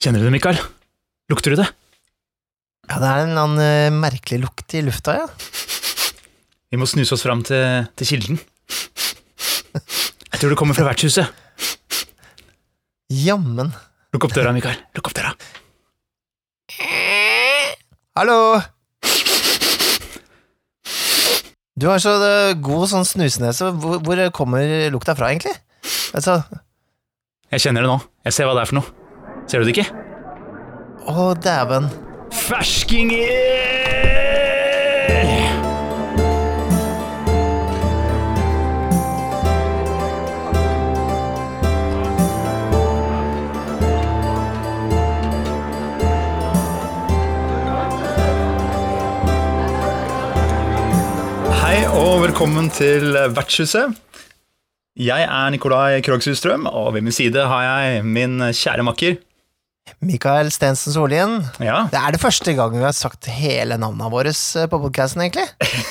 Kjenner du det, Mikael? Lukter du det? Ja, det er en annen eh, merkelig lukt i lufta, ja. Vi må snuse oss fram til, til kilden. Jeg tror det kommer fra vertshuset. Jammen. Lukk opp døra, Mikael. Lukk opp døra. Hallo! Du har så eh, god sånn snusenese. Hvor, hvor kommer lukta fra, egentlig? Altså, Jeg kjenner det nå. Jeg ser hva det er for noe. Ser du det ikke? å dæven. Ferskinger! Hei og velkommen til Vertshuset. Jeg er Nikolai Krogshusstrøm, og ved min side har jeg min kjære makker. Mikael Stensen Solien. Ja, Det er det første gang vi har sagt hele navnet vårt eh, på podkasten, egentlig.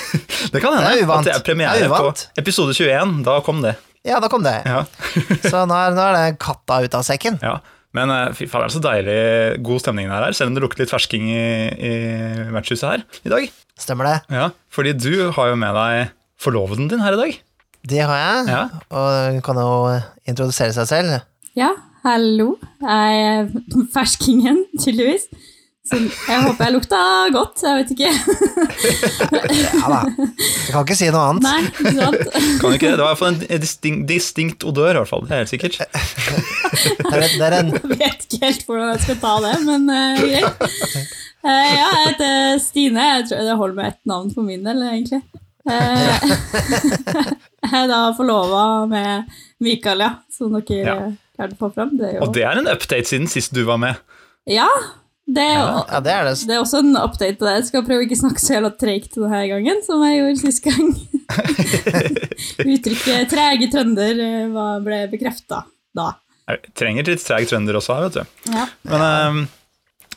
det kan hende Det er uvant. at det er premiere Det er på episode 21. Da kom det. Ja, da kom det. Ja. Så nå er, nå er det katta ut av sekken. Ja, men eh, fy faen, det er så deilig god stemning det er her, selv om det lukter litt fersking i, i vertshuset her i dag. Stemmer det? Ja, fordi du har jo med deg forloveden din her i dag. Det har jeg. Ja. Og hun kan jo introdusere seg selv. Ja, hallo. Jeg er ferskingen, tydeligvis. Så jeg håper jeg lukta godt, jeg vet ikke. Ja da. Jeg kan ikke si noe annet. Nei, ikke sant? Kan ikke, Det var iallfall en distinkt, distinkt odør, i hvert fall. Det er helt sikkert. Det er, det er en Jeg vet ikke helt hvordan jeg skal ta det, men uh, greit. uh, ja, jeg heter Stine. Jeg tror det holder med ett navn for min del, egentlig. Uh, jeg er da forlova med Mikael, ja, som dere Ja. Klarte å få fram. Det er jo Og det er en update siden sist du var med. Ja, det er, jo- Ja, det er det. Det er også en update. Jeg skal prøve å ikke snakke så jævla treigt denne gangen, som jeg gjorde sist gang. Uttrykket 'trege trønder' eh, ble bekrefta da. Jeg trenger litt treg trønder også her, vet du. Ja. Men eh,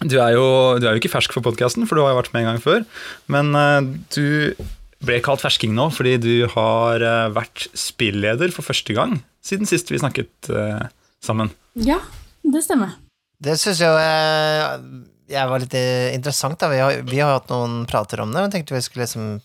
du, er jo, du er jo ikke fersk for podkasten, for du har jo vært med en gang før. Men uh, du ble kalt fersking nå fordi du har eh, vært spilleder for første gang siden sist vi snakket eh, sammen. ja, det stemmer. Det syns jeg, jeg, var litt interessant. Da. Vi, har, vi har hatt noen prater om det, men tenkte vi skulle liksom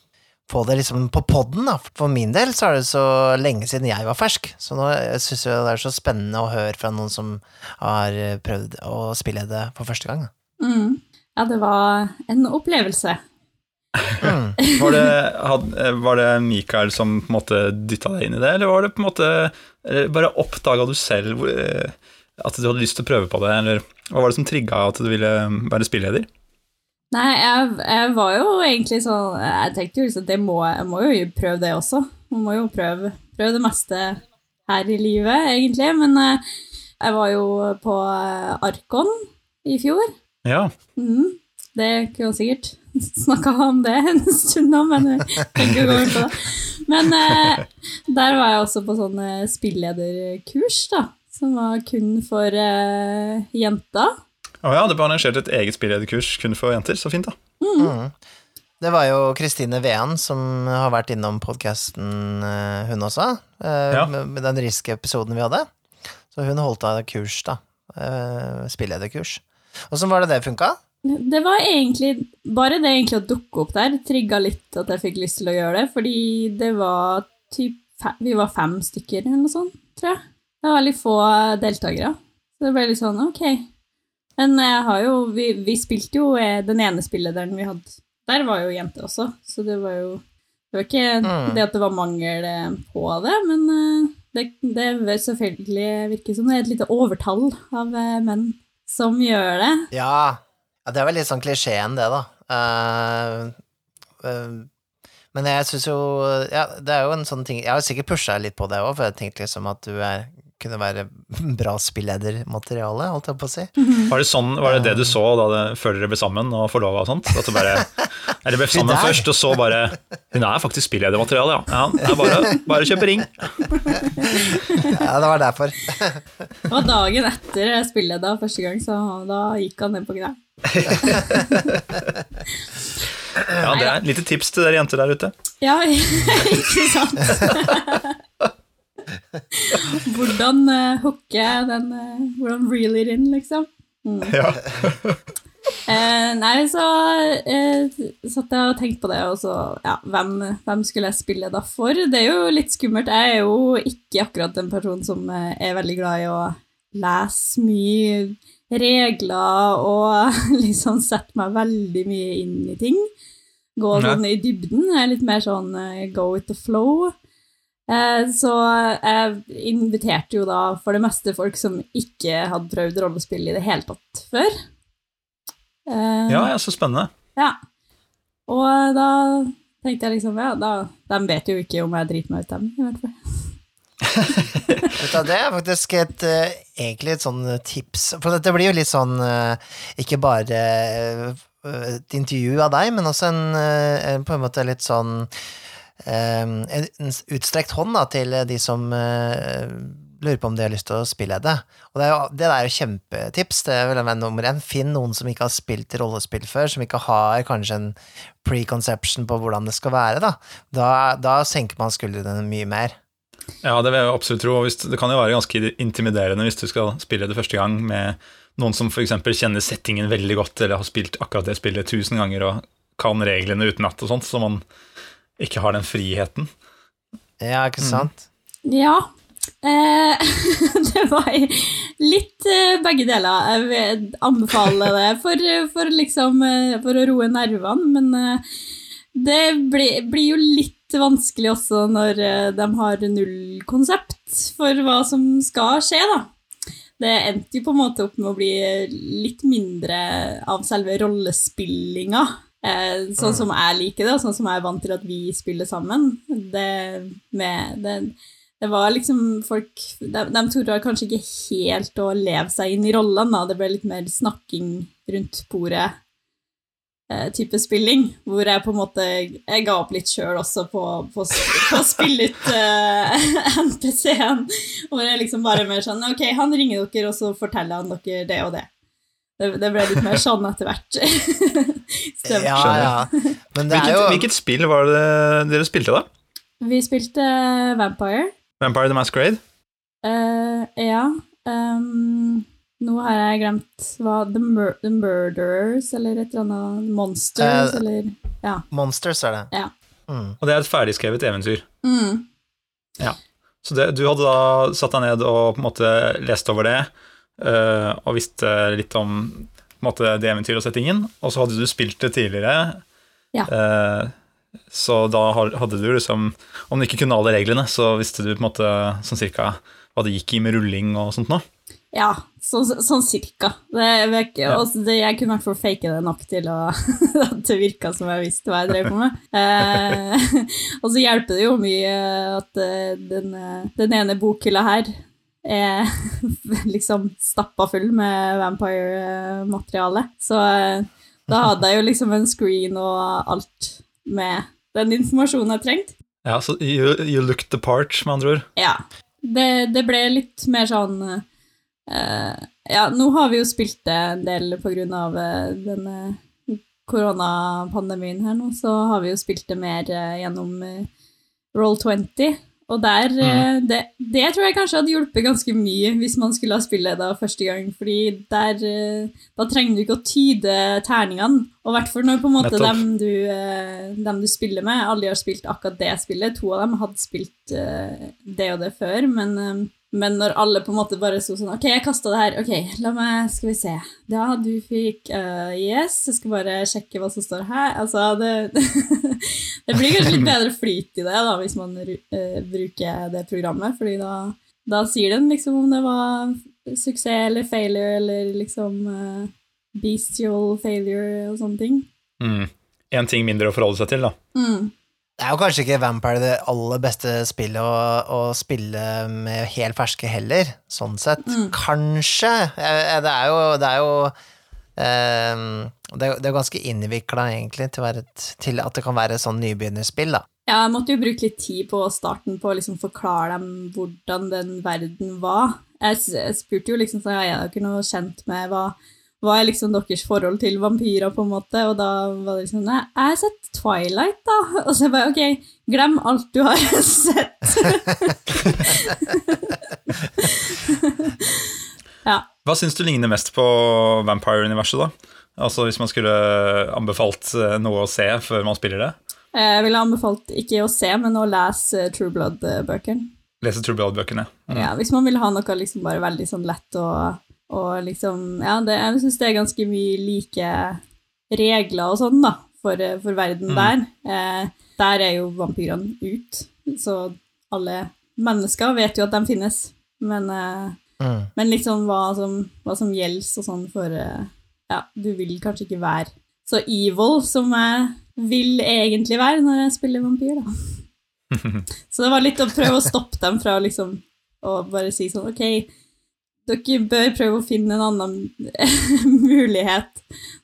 få det liksom på podden. Da. For min del så er det så lenge siden jeg var fersk, så nå syns jeg det er så spennende å høre fra noen som har prøvd å spille det for første gang. da. Mm. Ja, det var en opplevelse. Mm. Var det, had, eh, var det Mikael som på en måte dytta deg inn i det, eller var det på en måte bare oppdaga du selv eh, at du hadde lyst til å prøve på det, eller hva var det som trigga at du ville være spilleder? Nei, jeg, jeg var jo egentlig sånn Jeg tenkte jo liksom at må, jeg må jo prøve det også. Man må jo prøve, prøve det meste her i livet, egentlig. Men eh, jeg var jo på eh, Arkon i fjor. Ja, Mm, Det kunne jeg sikkert snakka om det en stund nå, men jeg tenker ikke å gå inn på det. Men eh, der var jeg også på sånn spilllederkurs spillederkurs, da. Som var kun for eh, jenter. Å ja, det ble arrangert et eget spillederkurs kun for jenter. Så fint, da. Mm. Det var jo Kristine Vean som har vært innom podkasten, hun også, eh, Ja. med, den Risk-episoden vi hadde. Så hun holdt av kurs, da. spilllederkurs. Spillederkurs. Åssen var det det funka? Det var egentlig bare det egentlig å dukke opp der trigga litt at jeg fikk lyst til å gjøre det, fordi det var typ fem, Vi var fem stykker eller noe sånt, tror jeg. Det var veldig få deltakere. Så det ble litt sånn, ok. Men jeg har jo Vi, vi spilte jo eh, den ene spillederen vi hadde Der var jo jenter også, så det var jo Det var ikke Mm. det at det var mangel eh, på det, men eh, det, det vil selvfølgelig virke som det er et lite overtall av menn som gjør det. Ja. Ja, det er vel litt sånn klisjeen, det, da. Uh, uh, men jeg syns jo Ja, det er jo en sånn ting Jeg har sikkert pusha litt på det òg, for jeg tenkte liksom at du er, kunne være bra spilledermateriale, holdt jeg på å si. Var det sånn, var det det du så da det, før dere ble sammen og forlova og sånt? At du bare Eller ble sammen der. først, og så bare Hun er faktisk spilledermateriale, ja. ja. Det er bare, bare kjøpe ring. Ja, det var derfor. Det var dagen etter spilleda første gang, så da gikk han ned på knær. Ja, Det er et lite tips til dere jenter der ute. Ja, ikke sant? Hvordan uh, hooke den uh, Hvordan reel it in, liksom. Ja. uh, nei, så uh, satt jeg og tenkte på det, og så Ja, hvem, hvem skulle jeg spille da for? Det er jo litt skummelt. Jeg er jo ikke akkurat en person som er veldig glad i å lese mye regler og liksom sette meg veldig mye inn i ting. Gå sånn i dybden. Jeg er litt mer sånn eh, go with the flow. Eh, Så jeg inviterte jo da for det meste folk som ikke hadde prøvd rollespill i det hele tatt før. Eh, ja, ja, så spennende. ja. Og da tenkte jeg liksom, ja, da, de vet jo ikke om jeg driter meg ut dem, i hvert fall. Det er faktisk et, eh, egentlig et sånn tips, for dette blir jo litt sånn eh, ikke bare eh, et intervju av deg, men også en, eh, på en måte litt sånn eh, en utstrekt hånd da, til de som eh, lurer på om de har lyst til å spille det. Og det, er jo, det er jo kjempetips. Det vil være nummer én. Finn noen som ikke har spilt rollespill før, som ikke har kanskje en preconception på hvordan det skal være. Da, da, da senker man skuldrene mye mer. Ja, det vil jeg absolutt tro. og det kan jo være ganske intimiderende hvis du skal spille det første gang med noen som f.eks. kjenner settingen veldig godt, eller har spilt akkurat det spillet tusen ganger og kan reglene utenat og sånt, så man ikke har den friheten. Ja, ikke sant? Ja. Eh, det var litt eh, begge deler. Jeg vil anbefale det for, for, liksom, eh, for å roe nervene, men eh, det blir, blir jo litt vanskelig også når eh, de har null konsept for hva som skal skje, da. Det endte jo på en måte opp med å bli litt mindre av selve rollespillinga. Eh, sånn som jeg liker det, og sånn som jeg er vant til at vi spiller sammen. Det, med, det, det var liksom folk De, de torde kanskje ikke helt å leve seg inn i rollene. da. Det ble litt mer snakking rundt bordet. Eh, Type spilling, hvor jeg på en måte Jeg ga opp litt sjøl også på, på, på å spille ut uh, NPC-en. Hvor jeg liksom bare mer sånn Ok, han ringer dere, og så forteller han dere det og det. Det, det ble litt mer sånn etter hvert. Ja, ja. Men det er Hvilket, jo hvilket spill var det dere spilte, da? Vi spilte Vampire. Vampire the Masquerade? Uh, ja. ehm, nå har jeg glemt hva The, Mur The Murderers, eller et eller annet Monsters, Eh, eller Ja. Monsters, er det. Ja. Mm. Og det er et ferdigskrevet eventyr. Mm. Så det, du hadde da satt deg ned og på en måte lest over det, eh, og visste litt om på en måte, det eventyret og settingen, og så hadde du spilt det tidligere. Ja. eh, så da hadde du liksom Om du ikke kunne alle reglene, så visste du på en måte sånn cirka hva det gikk i med rulling og sånt nå. Ja, så, sånn cirka. Det, det, Ja. også, det, jeg kunne i hvert fall fake det nok til å, at det virka som jeg visste hva jeg drev på med. Eh, og så hjelper det jo mye at eh, den, eh, den ene bokhylla her er liksom stappa full med vampire-materiale. Så eh, da hadde jeg jo liksom en screen og alt med den informasjonen jeg trengte. Ja, så you, you looked the part, med andre ord. Ja. Det, det ble litt mer sånn Ja, nå har vi jo spilt det en del på grunn av eh, denne koronapandemien her nå, så har vi jo spilt det mer eh, gjennom uh, Roll20. Og der mm. det, det tror jeg kanskje hadde hjulpet ganske mye hvis man skulle ha spillet da første gang, fordi der eh, Da trenger du ikke å tyde terningene. Og i hvert fall når på en måte dem du, eh, dem du spiller med, alle har spilt akkurat det spillet. To av dem hadde spilt eh, det og det før, men, eh, men når alle på en måte bare sto sånn Ok, jeg kasta det her. Ok, la meg Skal vi se. Ja, du fikk uh, Yes, jeg skal bare sjekke hva som står her. Altså, det Det blir kanskje litt bedre flyt i det da, hvis man eh, bruker det programmet, fordi da, da sier den liksom om det var suksess eller failure eller liksom uh, bestial failure og sånne ting. Mm. En ting mindre å forholde seg til, da. Mm. Det er jo kanskje ikke Vampire det aller beste spillet å, å spille med helt ferske heller, sånn sett. Mm. Kanskje. Det er jo, det er jo um, det, er, det er ganske innvikla, egentlig, til, et, til at det kan være et sånn nybegynnerspill, da. Ja, jeg måtte jo bruke litt tid på starten på å liksom forklare dem hvordan den verden var. Jeg, jeg spurte jo liksom sånn, ja, er dere noe kjent med hva, hva er liksom deres forhold til vampyrer, på en måte? Og da var det liksom Nei, jeg har sett Twilight, da. Og så jeg bare ok, glem alt du har sett. ja. Hva syns du ligner mest på Vampire-universet, da? Altså Hvis man skulle anbefalt eh, noe å se før man spiller det? Jeg ville anbefalt ikke å se, men å lese True Blood-bøkene. Lese True Blood-bøkene. Mm. Ja, hvis man vil ha noe liksom bare veldig sånn lett og, og liksom Ja, det, jeg syns det er ganske mye like regler og sånn, da, for, for verden Mm. der. Eh, der er jo vampyrene ut, så alle mennesker vet jo at de finnes. Men, eh, Mm. men liksom hva som, hva som gjelder og sånn for eh, Ja, du vil kanskje ikke være så evil som jeg vil egentlig være når jeg spiller vampyr, da. Så det var litt å prøve å stoppe dem fra liksom å bare si sånn Ok, dere bør prøve å finne en annen mulighet.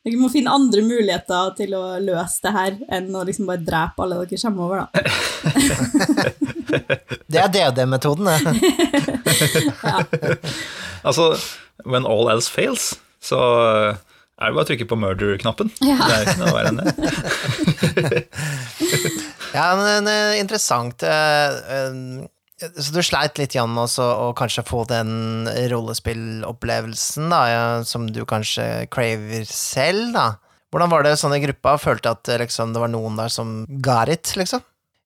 Dere må finne andre muligheter til å løse det her enn å liksom bare drepe alle dere kommer over, da. Det er DD-metoden, det. Altså, when all else fails, så er det bare å trykke på murder-knappen. Ja. Det er ikke noe verre enn det. Ja, men eh, interessant. Så du sleit litt Jan, også å kanskje få den rollespillopplevelsen da, ja, som du kanskje craver selv, da. Hvordan var det sånn i gruppa? Følte at eh, liksom, det var noen der som got it, liksom?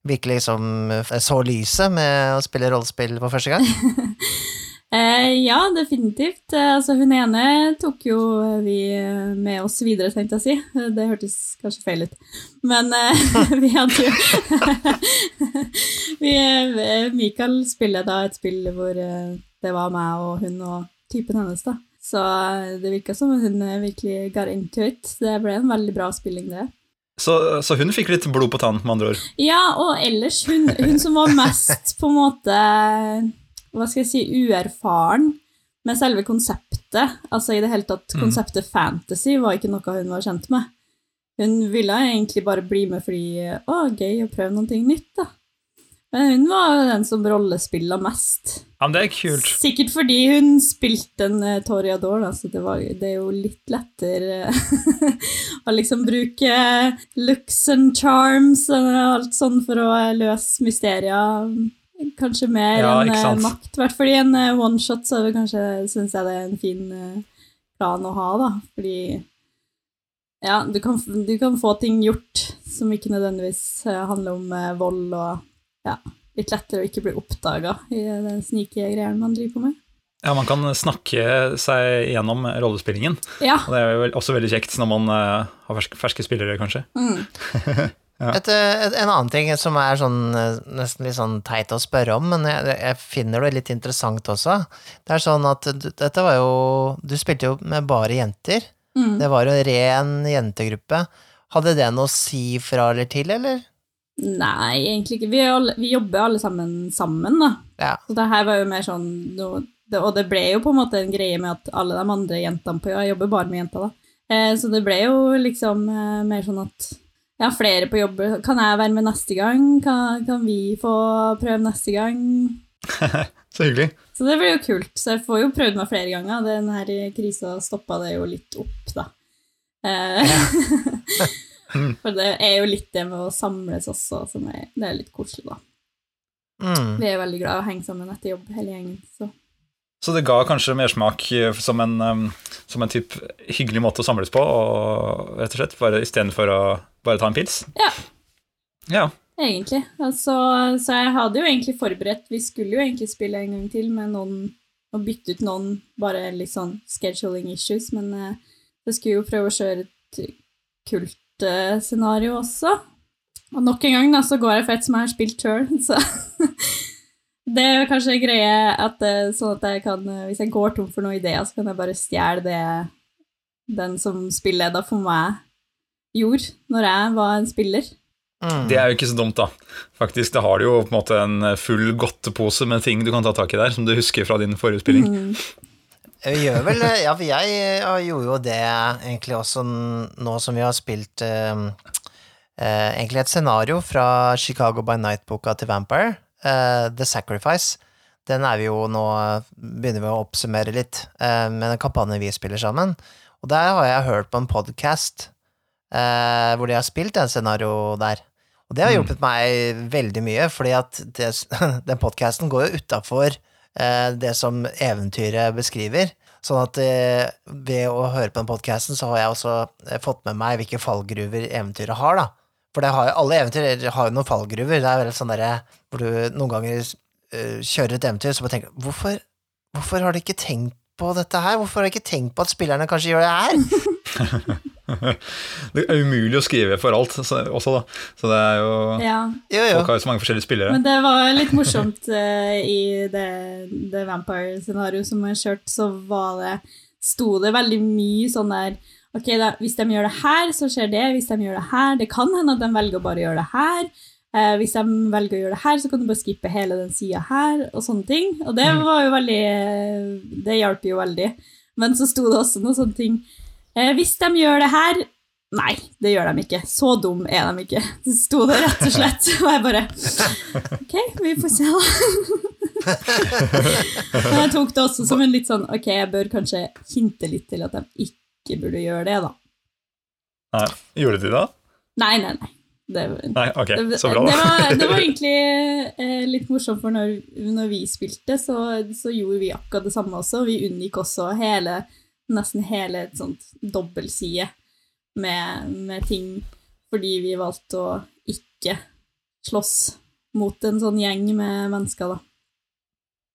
Virkelig liksom eh, så lyset med å spille rollespill for første gang? Eh, ja, definitivt. Eh, altså, hun ene tok jo vi eh, med oss videre, tenkte jeg å si. Eh, Det hørtes kanskje feil ut. Men eh, vi hadde jo vi, eh, Mikael spiller da et spill hvor eh, det var meg og hun og typen hennes, da. Så eh, det virka som hun eh, virkelig got into it. Det ble en veldig bra spilling, det. Så, så hun fikk litt blod på tann, med andre ord. Ja, og ellers hun, hun som var mest på en måte Hva skal jeg si uerfaren med selve konseptet. Altså i det hele tatt Mm. Konseptet fantasy var ikke noe hun var kjent med. Hun ville egentlig bare bli med fordi Å, gøy å prøve noe nytt, da. Men hun var den som rollespilla mest. Ja, men det er kult. Sikkert fordi hun spilte en uh, Toriador, da, så det, var, det er jo litt lettere å liksom bruke looks and charms og alt sånn for å eh, løse mysterier. Kanskje mer Ja, enn eh, makt. I hvert fall i en oneshot one-shot så er det kanskje, syns jeg det er en fin eh, plan å ha, da. Fordi ja, du kan, du kan få ting gjort som ikke nødvendigvis eh, handler om eh, vold og ja, litt lettere å ikke bli oppdaga i den snike greiene man driver på med. Ja, Man kan snakke seg gjennom rollespillingen. Ja. Og det er jo også veldig kjekt når man eh, har ferske, ferske spillere, kanskje. Mm. Et, eh, et, en annen ting som er sånn, eh, nesten litt sånn teit å spørre om, men jeg, jeg finner det litt interessant også. Det er sånn at du, dette var jo Du spilte jo med bare jenter. Mm. Det var jo en ren jentegruppe. Hadde det noe å si fra eller til, eller? Nei, egentlig ikke. Vi, alle, vi jobber alle sammen sammen, da. Ja. Så det her var jo mer sånn noe- det, Og det ble jo på en måte en greie med at alle de andre jentene på Jeg jobber bare med jenter, da. Eh, så det ble jo liksom eh, mer sånn at ja, flere på jobb Kan jeg være med neste gang? Kan, kan vi få prøve neste gang? Så hyggelig. Så det blir jo kult. Så jeg får jo prøvd meg flere ganger. Den her krisa stoppa det jo litt opp, da. Eh, For det er jo litt det med å samles også, som er, det er litt koselig, da. Mm. Vi er veldig glad i å henge sammen etter jobb, hele gjengen. Så. Så det ga kanskje mersmak eh, som en, um, som en typ hyggelig måte å samles på, og rett og slett bare istedenfor å bare ta en pils? Ja. Ja. Egentlig. Altså, så jeg hadde jo egentlig forberedt Vi skulle jo egentlig spille en gang til med noen og bytte ut noen, bare litt sånn scheduling issues, men eh, jeg skulle jo prøve å kjøre et kultscenario også. Og nok en gang da, så går jeg for et som jeg har spilt sjøl, så Det er kanskje en greie at eh, sånn at jeg kan eh, Hvis jeg går tom for noen ideer, så kan jeg bare stjele det den som spilleder for meg gjorde når jeg var en spiller. Mm. Det er jo ikke så dumt, da. Faktisk, Da har du jo på en måte en full godtepose med ting du kan ta tak i der, som du husker fra din forrige spilling. Mm. Vi gjør vel Ja, for jeg gjorde jo det egentlig også nå som vi har spilt eh, eh, egentlig et scenario fra Chicago by Night-boka til Vampire, eh, The Sacrifice. Den er vi jo nå Begynner vi å oppsummere litt eh, med den kampanjen vi spiller sammen. Og der har jeg hørt på en podkast eh, hvor de har spilt en scenario der. Og det har Mm. hjulpet meg veldig mye, fordi at det, den podkasten går jo utafor eh, det som eventyret beskriver. Sånn at eh, ved å høre på den podkasten, så har jeg også eh, fått med meg hvilke fallgruver eventyret har, da. For det har alle eventyr har jo noen fallgruver. Det er vel sånn derre hvor du noen ganger uh, kjører et eventyr, så bare tenker hvorfor, hvorfor har de ikke tenkt på dette her? Hvorfor har jeg ikke tenkt på at spillerne kanskje gjør det her? Det er umulig å skrive for alt så, også, da. Så det er jo Ja. Jo, jo. Folk har jo så mange forskjellige spillere. Men det var litt morsomt uh, i det, det Vampire-scenarioet som jeg kjørte, så var det sto det veldig mye sånn der Ok, da, hvis de gjør det her, så skjer det. Hvis de gjør det her Det kan hende at de velger å bare gjøre det her. Eh, hvis de velger å gjøre det her, så kan du bare skippe hele den sida her, og sånne ting. Og det var jo veldig Det hjalp jo veldig. Men så sto det også noen sånne ting eh, Hvis de gjør det her Nei, det gjør de ikke. Så dum er de ikke. Så sto det rett og slett. Og jeg bare Ok, vi får se, da. Men jeg tok det også som en litt sånn Ok, jeg bør kanskje hinte litt til at de ikke burde gjøre det, da. Nei, gjorde de det? Nei, nei, nei. Det, Nei, ok, så bra, det, var, det var egentlig eh, litt morsomt, for når, når vi spilte, så, så gjorde vi akkurat det samme også. Vi unngikk også hele, nesten hele et sånt dobbeltside med, med ting fordi vi valgte å ikke slåss mot en sånn gjeng med mennesker, da.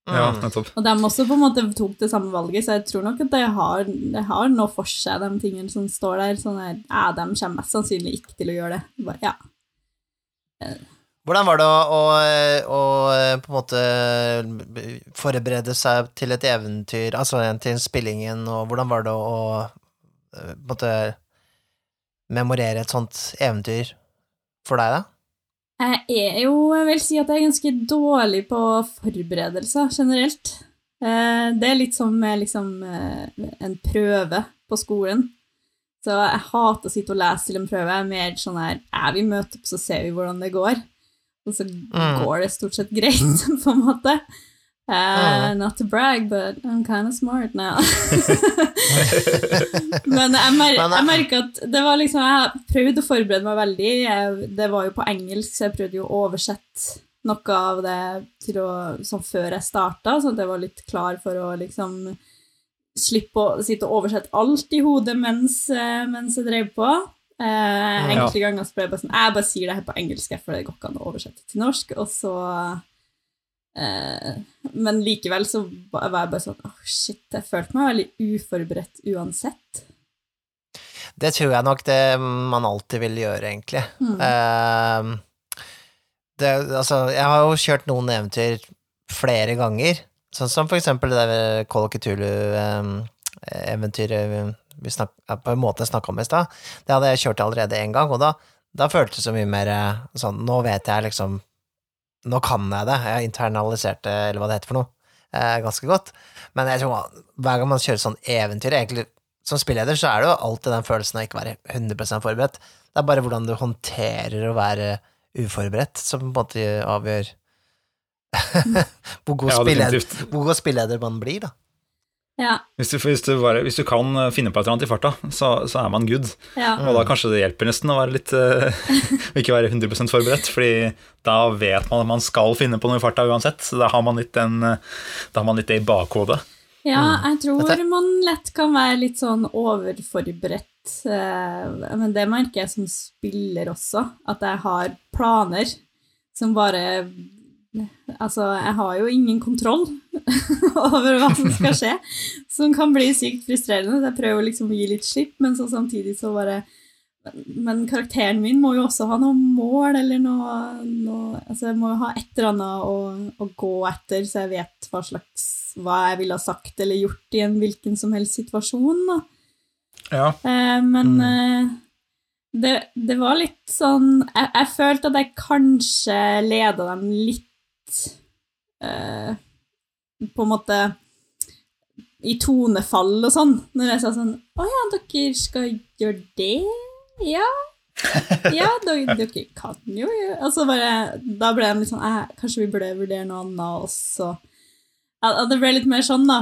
Ja, Mm. nettopp. Og de også på en måte tok det samme valget, så jeg tror nok at det har, de har noe for seg, de tingene som står der. Sånn der, ja, de kommer mest sannsynlig ikke til å gjøre det. Bare, ja. Hvordan var det å, å, å på en måte forberede seg til et eventyr, altså til spillingen, og hvordan var det å på en måte memorere et sånt eventyr for deg, da? Jeg er jo, jeg vil si at jeg er ganske dårlig på forberedelser generelt. Eh, Det er litt som liksom eh, en prøve på skolen. Så jeg hater å sitte og lese til en prøve. Jeg er mer sånn her ja, vi møter opp, så ser vi hvordan det går. Og så går det stort sett greit, på en måte. Mm. Not to brag, but I'm kind of smart now. Men jeg, mer eh, jeg merker at det var liksom Jeg prøvde å forberede meg veldig. Jeg, det var jo på engelsk, så jeg prøvde jo å oversette noe av det til å, sånn før jeg starta, sånn at jeg var litt klar for å liksom slippe å sitte og oversette alt i hodet mens, eh, mens jeg drev på. Enkle enkelte ganger så ble jeg bare sånn Jeg bare sier det her på engelsk, for det går ikke an å oversette til norsk. Og så eh, Men likevel så var jeg bare sånn Åh, shit, jeg følte meg veldig uforberedt uansett. Det tror jeg nok det man alltid vil gjøre, egentlig. Mm. Eh, det, altså, jeg har jo kjørt noen eventyr flere ganger, sånn som for eksempel det der Cthulhu-eventyret eh, vi snak, på en måte snakka om i stad. Det hadde jeg kjørt allerede én gang, og da, da føltes det så mye mer eh, sånn Nå vet jeg liksom Nå kan jeg det. Jeg har internalisert det, eller hva det heter for noe, eh, ganske godt. Men jeg tror hver gang man kjører sånn eventyr, egentlig som spilleder, så er det jo alltid den følelsen av ikke være 100% forberedt. Det er bare hvordan du håndterer å være uforberedt, som på en måte avgjør hvor, god Ja, spilleder, hvor god spilleder man blir, da. Ja, Hvis du, hvis, du bare, hvis du kan eh, finne på et eller annet i farta, så, så er man good. ja. Og da kanskje det hjelper nesten å være litt uh, ikke være 100% forberedt, fordi da vet man at man skal finne på noe i farta uansett. Så da har man litt, den, eh, har man litt det i bakhodet. Ja, jeg tror man lett kan være litt sånn overforberedt. Men det merker jeg som spiller også, at jeg har planer som bare Altså, jeg har jo ingen kontroll over hva som skal skje, som kan bli sykt frustrerende. Så jeg prøver liksom å gi litt slipp, men så samtidig så bare Men karakteren min må jo også ha noe mål, eller noe, noe Altså, jeg må jo ha et eller annet å, å gå etter, så jeg vet hva slags Hva jeg ville ha sagt eller gjort i en hvilken som helst situasjon, da. Ja. Eh, men eh, det, det var litt sånn jeg, jeg følte at jeg kanskje leda dem litt eh, På en måte i tonefall og sånn, når jeg sa sånn Å ja, dere skal gjøre det? Ja. Ja, dere, dere kan jo gjøre Og så bare Da ble jeg litt sånn eh, Kanskje vi burde vurdere noe annet også. Ja, det ble litt mer sånn, da.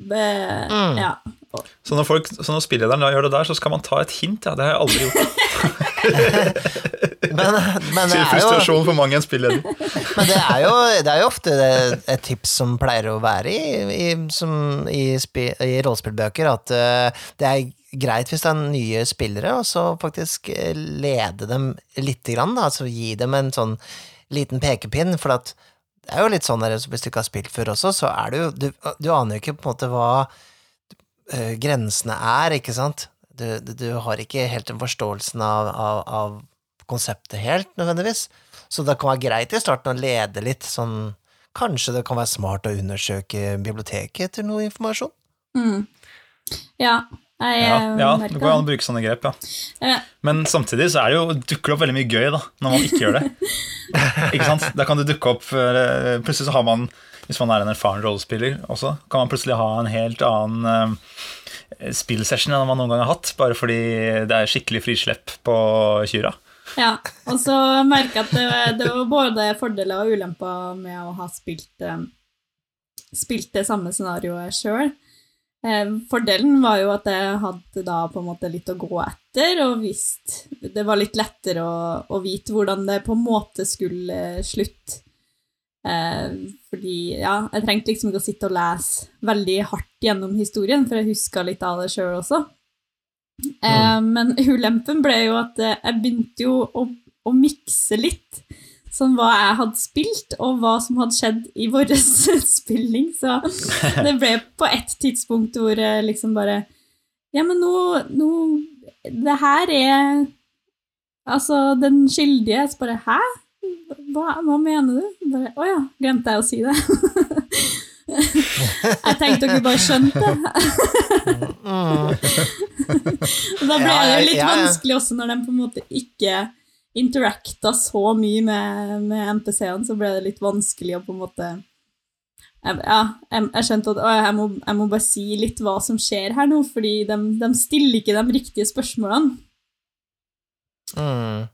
Be, Mm. Ja. Så når, folk, så når spillederen da gjør det der, så skal man ta et hint. Ja, det har jeg aldri gjort. Men, men det Til er jo frustrasjon for mange en spilleder. Men det er jo, det er jo ofte et tips som pleier å være i, i, som i, i rollespillbøker, at uh, det er greit hvis det er nye spillere, og så faktisk lede dem lite grann, da, altså gi dem en sånn liten pekepinn, for at det er jo litt sånn der, hvis du ikke har spilt før også, så er det jo Du, du aner jo ikke på en måte hva eh, grensene er, ikke sant? Du, du, du har ikke helt den forståelsen av, av, av konseptet helt, nødvendigvis. Så det kan være greit i starten å lede litt, sånn Kanskje det kan være smart å undersøke biblioteket etter noe informasjon? Mm. Ja, jeg Ja, ja, det går an å bruke sånne grep, ja. Men samtidig så er det jo, dukker det opp veldig mye gøy da, når man ikke gjør det. ikke sant? Da kan det dukke opp eh, Plutselig så har man, hvis man er en erfaren rollespiller også, kan man plutselig ha en helt annen eh, spillsession enn man noen gang har hatt, bare fordi det er skikkelig frislepp på kyra. Ja, og så merker jeg at det, det var både fordeler og ulemper med å ha spilt, eh, spilt det samme scenarioet sjøl. Eh, fordelen var jo at jeg hadde da på en måte litt å gå etter, og visst Det var litt lettere å, å vite hvordan det på en måte skulle slutte. Eh, fordi, ja, jeg trengte liksom ikke å sitte og lese veldig hardt gjennom historien, for jeg huska litt av det sjøl også. Eh, men ulempen ble jo at eh, jeg begynte jo å, å mikse litt. Sånn hva jeg hadde spilt, og hva som hadde skjedd i vår spilling. Så det ble på et tidspunkt hvor jeg liksom bare Ja, men nå, nå Det her er Altså, den skyldige Så bare Hæ? Hva, hva mener du? Bare, Å ja, glemte jeg å si det. jeg tenkte dere bare skjønte det. Da ble det jo litt vanskelig også når de på en måte ikke interacta så mye med, med NPC-ene, så ble det litt vanskelig å på en måte ja, jeg, jeg skjønte at å, jeg, må, jeg må bare si litt hva som skjer her nå, fordi de, de stiller ikke de riktige spørsmålene. Mm.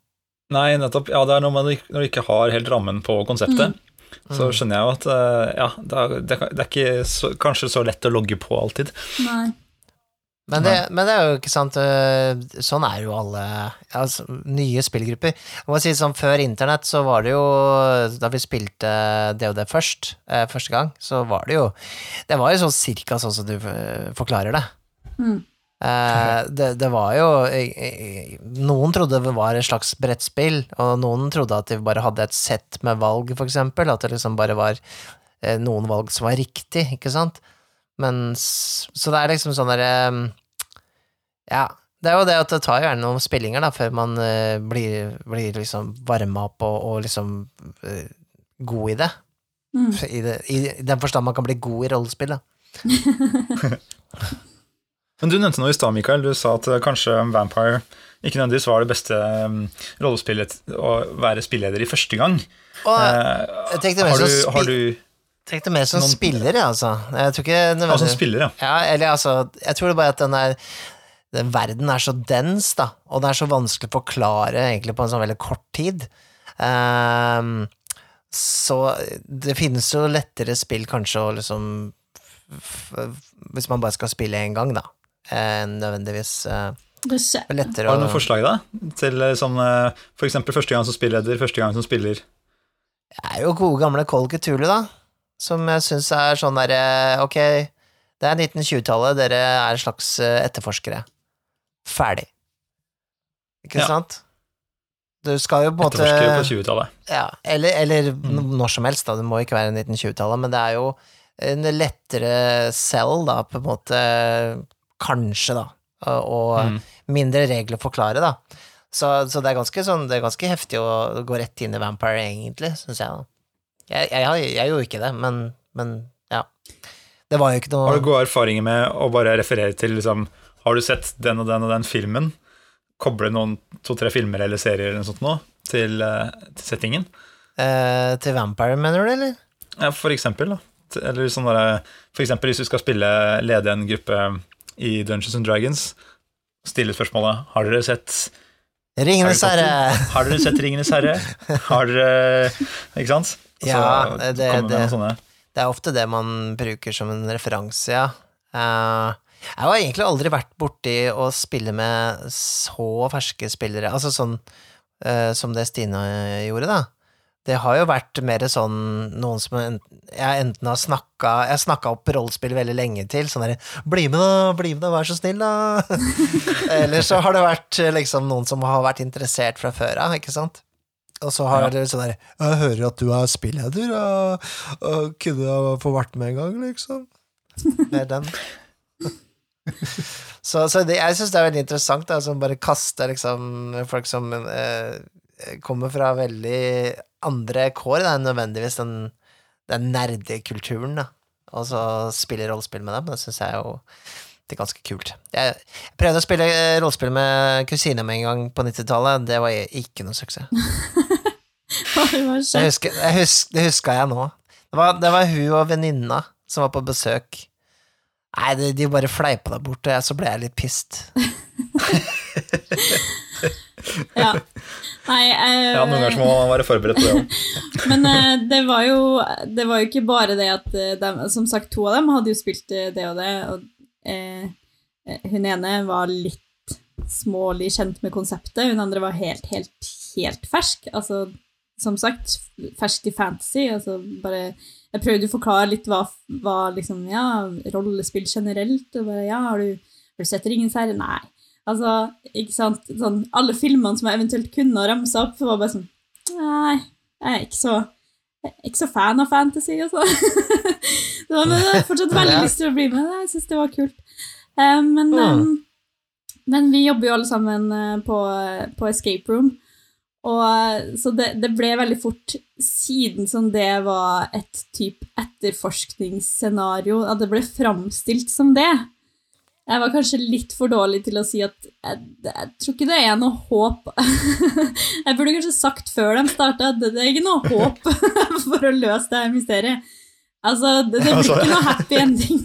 Nei, nettopp. Ja, det er noe man, når du ikke har helt rammen på konseptet, så skjønner jeg jo at eh, ja, det er, det ikke så, kanskje så lett å logge på alltid. Nei. Men det, men det er jo ikke sant øh, Sånn er jo alle altså, nye spillgrupper. Jeg må si sånn, Før internett så var det jo Da vi spilte DOD først, eh, første gang, så var det jo Det var jo sånn cirka sånn som du øh, forklarer det. Mm. Eh, det, det var jo Noen trodde det var et slags brettspill, og noen trodde at de bare hadde et sett med valg, for eksempel. At det liksom bare var eh, noen valg som var riktig, ikke sant? Men Så det er liksom sånn derre Ja, det er jo det at det tar gjerne noen spillinger, da, før man eh, blir, blir liksom varma opp og, og liksom god i det. Mm. I, det. I den forstand man kan bli god i rollespill, da. Men du nevnte noe i stad, Mikael. Du sa at eh, kanskje Vampire ikke nødvendigvis var det beste um, rollespillet å være spilleder i første gang. Og Eh, jeg tenkte mer har, som har du tenkte mer som noen- spiller, altså. Jeg tror ikke ja, som nødvendigvis spiller, ja. Ja, eller altså, jeg tror det bare at den er den verden er så dens, da, og det er så vanskelig å forklare egentlig på en sånn veldig kort tid. Um, så det finnes jo lettere spill kanskje å liksom Hvis man bare skal spille én gang, da, nødvendigvis eh, Det skjer. lettere Har du noen forslag da? Til eh, sånn, eh, eksempel første gang som spilleder, første gang som spiller. Det er jo gode gamle Call Cthulhu, da, som jeg syns er sånn derre Ok, det er 1920-tallet, dere er slags eh, etterforskere. Ferdig. Ikke Ja. sant? Du skal jo på en måte Etterforskere på 20-tallet. ja, Eller, eller Mm. når som helst, da. Det må ikke være 1920-tallet, men det er jo en lettere selv, da, på en måte. Kanskje, da. Og Mm. mindre regler forklare, da. Så, så det er sånn Det er ganske heftig å gå rett inn i Vampire, egentlig, syns jeg. Jeg, jeg, jeg gjorde ikke det, men, men ja. Det var jo ikke noe Har du gode erfaringer med å bare referere til liksom, Har du sett den og den og den filmen? Koble noen to-tre filmer eller serier eller noe sånt nå til, til settingen? eh, til Vampire, mener du, eller? Ja, for eksempel, da. Eller sånn derre for eksempel hvis du skal spille lede en gruppe i Dungeons and Dragons, stille spørsmålet Har dere sett Ringenes herre! Har dere sett Ringenes herre? Har dere Ikke sant? Så Ja, det- det- Det er ofte det man bruker som en referanse, ja. Eh, jeg har egentlig aldri vært borti å spille med så ferske spillere. Altså sånn eh, som det Stine gjorde, da. Det har jo vært mer sånn noen som jeg enten har snakka Jeg snakka opp rollespill veldig lenge til, sånn derre 'Bli med, da! Bli med, da! Vær så snill, da!' Eller så har det vært liksom noen som har vært interessert fra før av, ikke sant? Og så har Ja. det sånn der 'Jeg hører at du er spilleder, og, og kunne jeg få vært med en gang', liksom. Med den. Så, så det, jeg syns det er veldig interessant, da, som bare kaster liksom folk som eh, kommer fra veldig andre kår da, enn nødvendigvis den, den nerdekulturen, da, og så spiller rollespill med dem. Det syns jeg jo det er ganske kult. Jeg, prøvde å spille eh, rollespill med kusina mi en gang på 90-tallet. Det var ikke noe suksess. Det husker, jeg husker, det huska jeg nå. Det var, det var hun og venninna som var på besøk. Nei, de, de bare fleipa deg bort, og jeg, så ble jeg litt pissed. Ja. Nei, eh, Ja, Noen ganger må man være forberedt på det òg. Men eh, det var jo Det var jo ikke bare det at de, Som sagt, to av dem hadde jo spilt eh, det og det, og eh, eh, hun ene var litt smålig kjent med konseptet, hun andre var helt, helt, helt fersk. Altså, som sagt, fersk i fantasy. Altså bare Jeg prøvde å forklare litt hva, hva liksom Ja, rollespill generelt, og bare Ja, har du, har du sett Ringens herre? Nei. Altså, ikke sant sånn, Alle filmene som jeg eventuelt kunne ha ramsa opp, var bare sånn Nei, jeg er ikke så jeg er ikke så fan av fantasy, altså. så, men jeg har fortsatt veldig lyst til å bli med. Jeg syns det var kult. Uh, men, eh, men vi jobber jo alle sammen eh, på, på Escape Room. Og, eh, så det, det ble veldig fort, siden som det var et type etterforskningsscenario, at det ble framstilt som det. Jeg var kanskje litt for dårlig til å si at jeg, jeg tror ikke det er noe håp Jeg burde kanskje sagt før de starta at det, er ikke noe håp for å løse det her mysteriet. Altså, det, det blir Altså, ikke noe happy ending.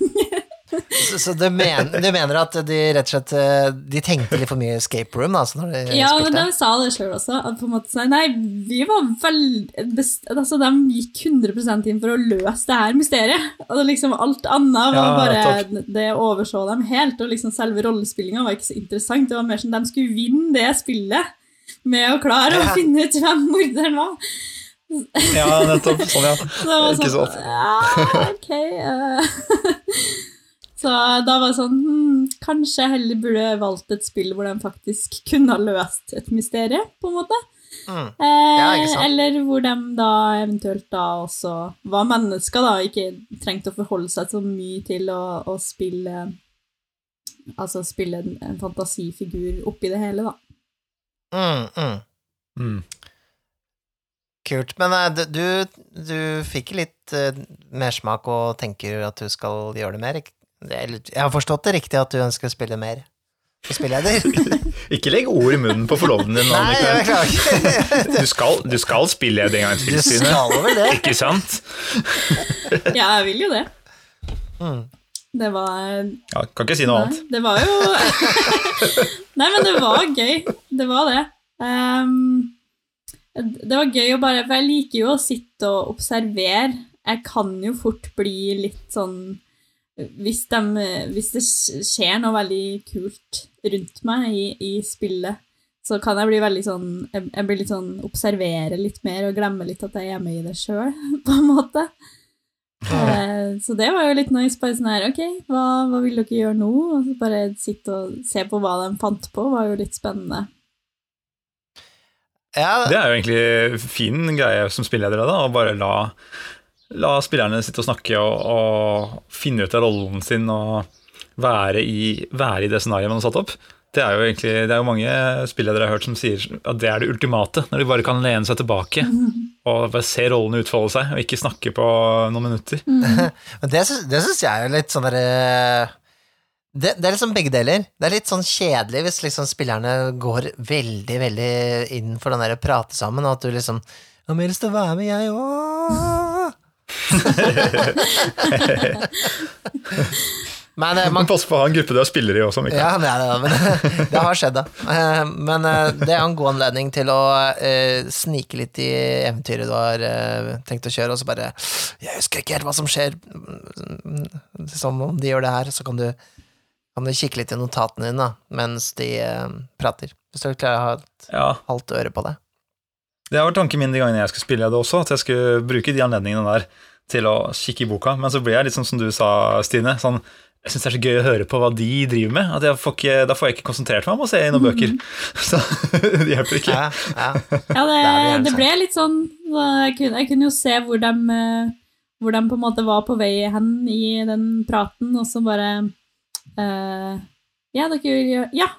Så, så du, mener, du mener at de rett og slett eh, De tenkte litt for mye escape room, da? Så når de Ja, men de sa det sjøl også. At på en måte, sånn, nei, vi var veldig altså, De gikk 100 inn for å løse det her mysteriet. Og liksom alt annet var Ja, bare. Det overså dem helt. Og liksom selve rollespillinga var ikke så interessant. Det var mer som de skulle vinne det spillet med å klare å finne ut hvem morderen var. Ja, nettopp. Sånn, ja. Så det var Ikke sånn. Ja, ok. Så da var det sånn hmm, Kanskje jeg heller burde valgt et spill hvor de faktisk kunne ha løst et mysterium, på en måte. Mm. Eh, Ja, eller hvor de da eventuelt da også var mennesker, da, ikke trengte å forholde seg så mye til å, å spille Altså spille en, en fantasifigur oppi det hele, da. Mm, mm. Mm. Kult. Men eh, du, du, du fikk litt uh, mersmak og tenker at du skal gjøre det mer? ikke? Jeg har forstått det riktig at du ønsker å spille mer? Ikke legg ord i munnen på forloveden din. Nei, jeg Annika. Du skal, du skal spille det en gang til, Stine. Ikke sant? Ja, jeg vil jo det. Mm. Det var Ja, kan ikke si noe annet. Det var jo Nei, men det var gøy. Det var det. Um, det var gøy å bare For jeg liker jo å sitte og observere. Jeg kan jo fort bli litt sånn Hvis, de, hvis det skjer noe veldig kult rundt meg i, i spillet, så kan jeg bli veldig sånn Jeg, jeg blir litt sånn observere litt mer og glemme litt at jeg er med i det sjøl, på en måte. Eh, Så det var jo litt nice. Bare sånn her, ok, hva, hva vil dere gjøre nå? Og så bare sitte og se på hva de fant på, var jo litt spennende. Ja, Det er jo egentlig fin greie som spilleder, da, å bare la, la spillerne sitte og snakke og, og finne ut av rollen sin og være i, være i det scenarioet man har satt opp. Det er jo egentlig, det er jo mange spilledere jeg har hørt som sier at det er det ultimate, når de bare kan lene seg tilbake og bare se rollene utfolde seg, og ikke snakke på noen minutter. Men det, syns- det syns jeg er litt sånn derre det, det er liksom begge deler. Det er litt sånn kjedelig hvis liksom spillerne går veldig, veldig inn for den der å prate sammen, og at du liksom Jeg har lyst til å være med, jeg òg. Men eh, man Man passer på å ha en gruppe du har spillere i også, Mikael. Ja, det, det, men, det har skjedd, da. Eh, Men eh, det er en god anledning til å uh, snike litt i eventyret du har uh, tenkt å kjøre, og så bare Jeg husker ikke helt hva som skjer. Som om de gjør det her, så kan du, kan du kikke litt i notatene dine da, mens de eh, prater. Hvis du klarer å ha et Ja, halvt øre på det. Det har vært tanken min de gangene jeg skulle spille det også, at jeg skulle bruke de anledningene der til å kikke i boka. Men så ble jeg litt sånn som du sa, Stine. sånn, Jeg syns det er så gøy å høre på hva de driver med. at jeg får ikke, Da får jeg ikke konsentrert meg om å se i noen bøker. Så det hjelper ikke. Ja, ja. Ja, det, Det ble litt sånn jeg kunne, jeg kunne jo se hvor de, eh, hvor de på en måte var på vei hen i den praten, og så bare uh, Ja, dere gjør Ja,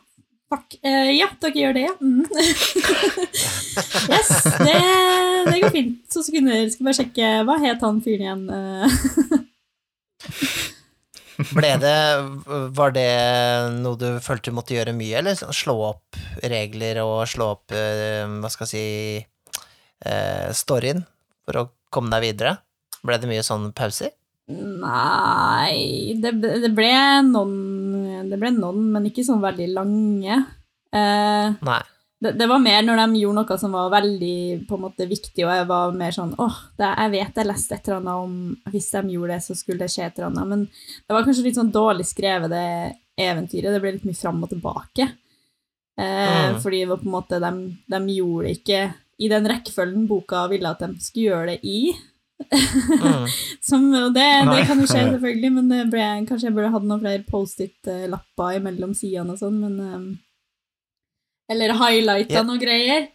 fuck. Uh, ja, dere gjør det, ja. Mm. yes, det, det går fint. Så sekunder. Skal bare sjekke Hva het han fyren igjen? Eh, Ble det, var det noe du følte du måtte gjøre mye, eller sånn slå opp regler og slå opp, eh, hva skal jeg si, storyen for å komme deg videre? Ble det mye sånn pauser? Nei det, det ble noen Det ble noen, men ikke sånn veldig lange. Eh, Nei. det, det var mer når de gjorde noe som var veldig på en måte viktig, og jeg var mer sånn åh, det, jeg vet jeg leste et eller annet om hvis de gjorde det, så skulle det skje et eller annet. Men det var kanskje litt sånn dårlig skrevet, det eventyret. Det ble litt mye fram og tilbake. Eh, Mm. Fordi det var på en måte de, de gjorde det ikke i den rekkefølgen boka ville at de skulle gjøre det i. Mm. Som, og det, det kan jo skje, selvfølgelig, men ble, kanskje jeg burde hatt noen flere Post-It-lapper imellom sidene og sånn, men um, Eller highlighta yeah. noe greier.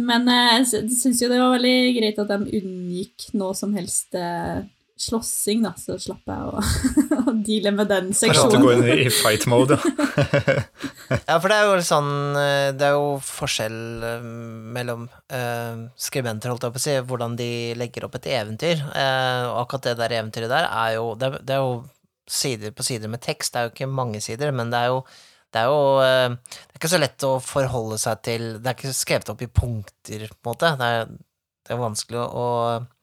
Men eh, jeg sy- syns jo det var veldig greit at de unngikk noe som helst eh, slåssing, da, så slapp jeg å, å deale med den seksjonen. For at du går inn i fight mode. Ja. Ja, for det er jo sånn eh, Det er jo forskjell eh, mellom uh, skribenter, holdt jeg på å si, hvordan de legger opp et eventyr. Uh, og akkurat det der eventyret der er jo Det er, det er jo sider på sider med tekst, det er jo ikke mange sider, men det er jo det er jo Det er ikke så lett å forholde seg til Det er ikke skrevet opp i punkter, på en måte. Det er, det er vanskelig å, å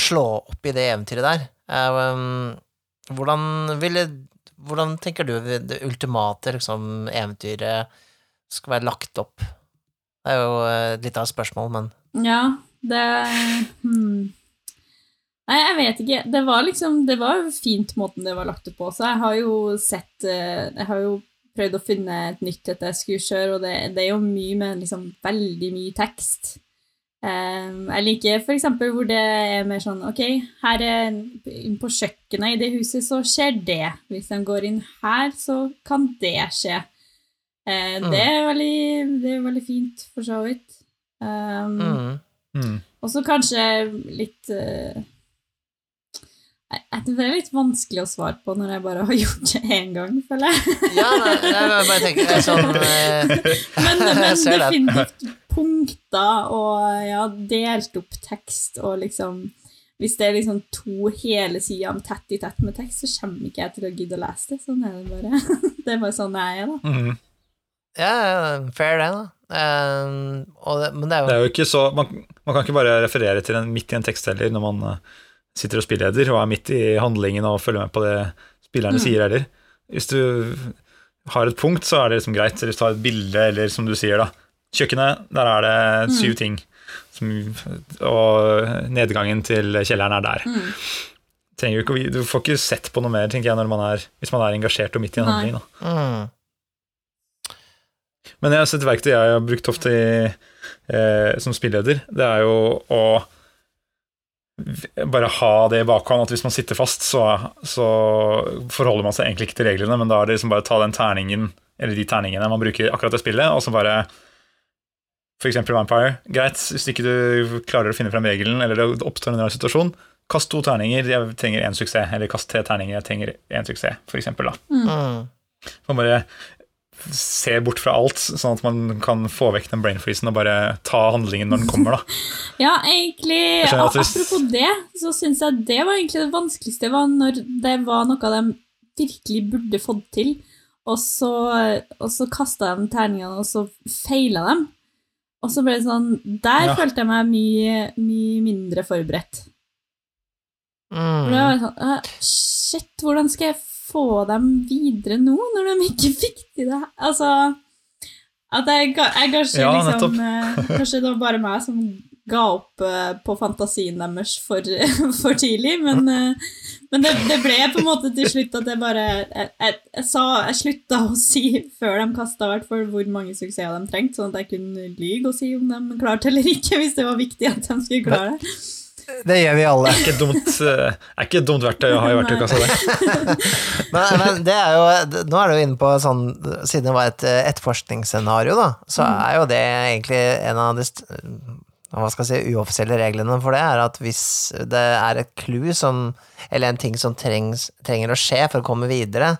slå opp i det eventyret der. Eh, um, hvordan ville hvordan tenker du det ultimate liksom, eventyret skal være lagt opp? Det er jo eh, litt av et spørsmål, men Ja, det hmm. Nei, jeg vet ikke. Det var liksom Det var fint måten det var lagt opp på. Så jeg har jo sett eh, Jeg har jo prøvd å finne et nytt et jeg skulle kjøre, og det, det er jo mye med liksom veldig mye tekst. Eh, jeg liker eksempel hvor det er mer sånn Ok, her er på kjøkkenet i det huset, så skjer det. Hvis de går inn her, så kan det skje. Eh, Mm. det, er veldig, det er veldig fint, for så vidt. Um, mm. Mm. og så kanskje litt uh, Det er litt vanskelig å svare på når jeg bare har gjort det én gang, føler jeg. Ja, nei, jeg bare tenker er sånn eh, Men, men Jeg ser det. definitivt punkter og ja, delt opp tekst og liksom Hvis det er liksom to hele sider om tett i tett med tekst, så kommer ikke jeg til å gidde å lese det. Sånn er det bare. Det er bare sånn jeg er, da. Mm. Ja, fair det, da. Um, og det, men det er Det jo er jo ikke så man, man kan ikke bare referere til en midt i en tekst heller når man uh, sitter og spilleder og er midt i handlingen og følger med på det spillerne Mm. sier heller. Hvis du har et punkt, så er det liksom greit. Eller hvis du har et bilde, eller som du sier, da. Kjøkkenet, der er det syv Mm. ting. Som, og nedgangen til kjelleren er der. Mm. Trenger ikke, du får ikke sett på noe mer, tenker jeg, når man er, hvis man er engasjert og midt i en Nei. handling. Da. mm. Men jeg har sett verktøy jeg har brukt ofte i, eh, som spilleder. Det er jo å bare ha det i bakhånd, at hvis man sitter fast, så, så forholder man seg egentlig ikke til reglene, men da er det liksom bare å ta den terningen, eller de terningene man bruker akkurat det spillet, og så bare For eksempel Vampire. Greit, hvis ikke du klarer å finne frem regelen, eller det oppstår en rar situasjon, kast to terninger, jeg trenger én suksess. Eller kast tre terninger, jeg trenger én suksess, for eksempel. Da. Mm. Man bare se bort fra alt, sånn at man kan få vekk den brainfreezen og bare ta handlingen når den kommer. da. Ja, egentlig Apropos det, så syns jeg det var egentlig det vanskeligste var når det var noe de virkelig burde fått til, og så, og så kasta de terningene, og så feila de. Og så ble det sånn Der Ja. følte jeg meg mye, mye mindre forberedt. For det var var sånn uh, Shit, hvordan skal jeg få dem videre nå, når de ikke fikk til det her? Altså At jeg, jeg kanskje Ja, liksom eh, Kanskje det var bare meg som ga opp uh, på fantasien deres for, for tidlig, men, eh, men det, det ble på en måte til slutt at jeg bare Jeg, jeg, jeg, sa, jeg slutta å si før de kasta hvert fall hvor mange suksesser de trengte, sånn at jeg kunne lyge og si om de klarte eller ikke, hvis det var viktig at de skulle klare det. Det gjør vi alle. Ikke dumt, eh, er ikke dumt verktøy å ha i verktøykassa. det. Men, men det er jo Nå er du inne på sånn Siden det var et eh, etterforskningsscenario, da, så er jo det egentlig en av de hva skal jeg si, uoffisielle reglene for det, er at hvis det er et clou som Eller en ting som trengs, trenger å skje for å komme videre,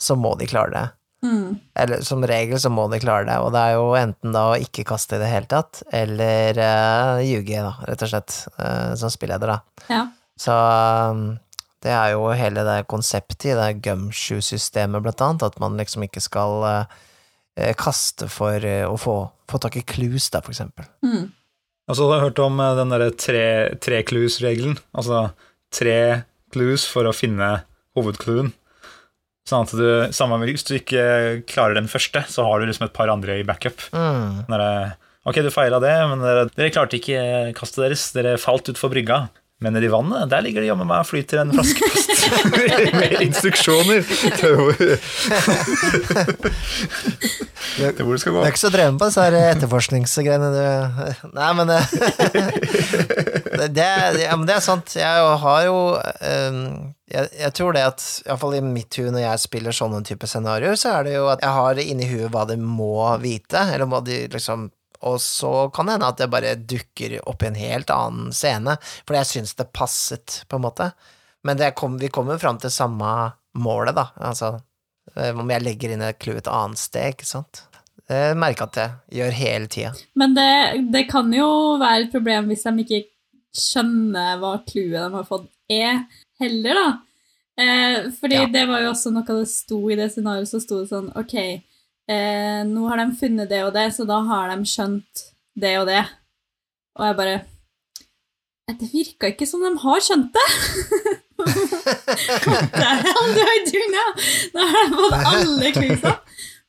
så må de klare det. Mm. Eller som regel så må de klare det, og det er jo enten da å ikke kaste i det hele tatt, eller uh, ljuge, da, rett og slett, uh, som spilleder, da. Ja. Så um, det er jo hele det konseptet i det gumshoe-systemet, blant annet, at man liksom ikke skal eh, kaste for å få, få tak i clues, da, for eksempel. Mm. Altså, du har hørt om eh, den derre tre, tre clues-regelen? Altså tre clues for å finne hovedcluen. Sånn at du, samme hvis du ikke klarer den første, så har du liksom et par andre i backup. Mm. Derre, ok, du feila det, men dere, dere klarte ikke kastet deres. Dere falt utfor brygga. Men nedi vannet, der ligger det jammen meg og flyter en flaskepost med instruksjoner til hvor, til hvor det skal Du gå. er ikke så dreven på disse etterforskningsgreiene, du. Nei, men eh, det, det, ja, men det er sant. Jeg har jo eh, jeg, jeg tror det at, iallfall i mitt hue når jeg spiller sånne type scenarioer, så er det jo at jeg har inni huet hva de må vite, eller hva de liksom og så kan det hende at det bare dukker opp i en helt annen scene, fordi jeg syns det passet, på en måte. Men det kom, vi kommer fram til samme målet, da. Altså, eh, om jeg legger inn et clou et annet sted, ikke sant. Det merker jeg at jeg gjør hele tida. Men det, det kan jo være et problem hvis de ikke skjønner hva clouet de har fått er, heller, da. Eh, fordi Ja. det var jo også noe det sto i det scenarioet, så sto det sånn Ok, eh, nå har de funnet det og det, så da har de skjønt det og det. Og jeg bare «Eh, Det virka ikke som de har skjønt det! What the hell do I? Nå har de fått alle klusa.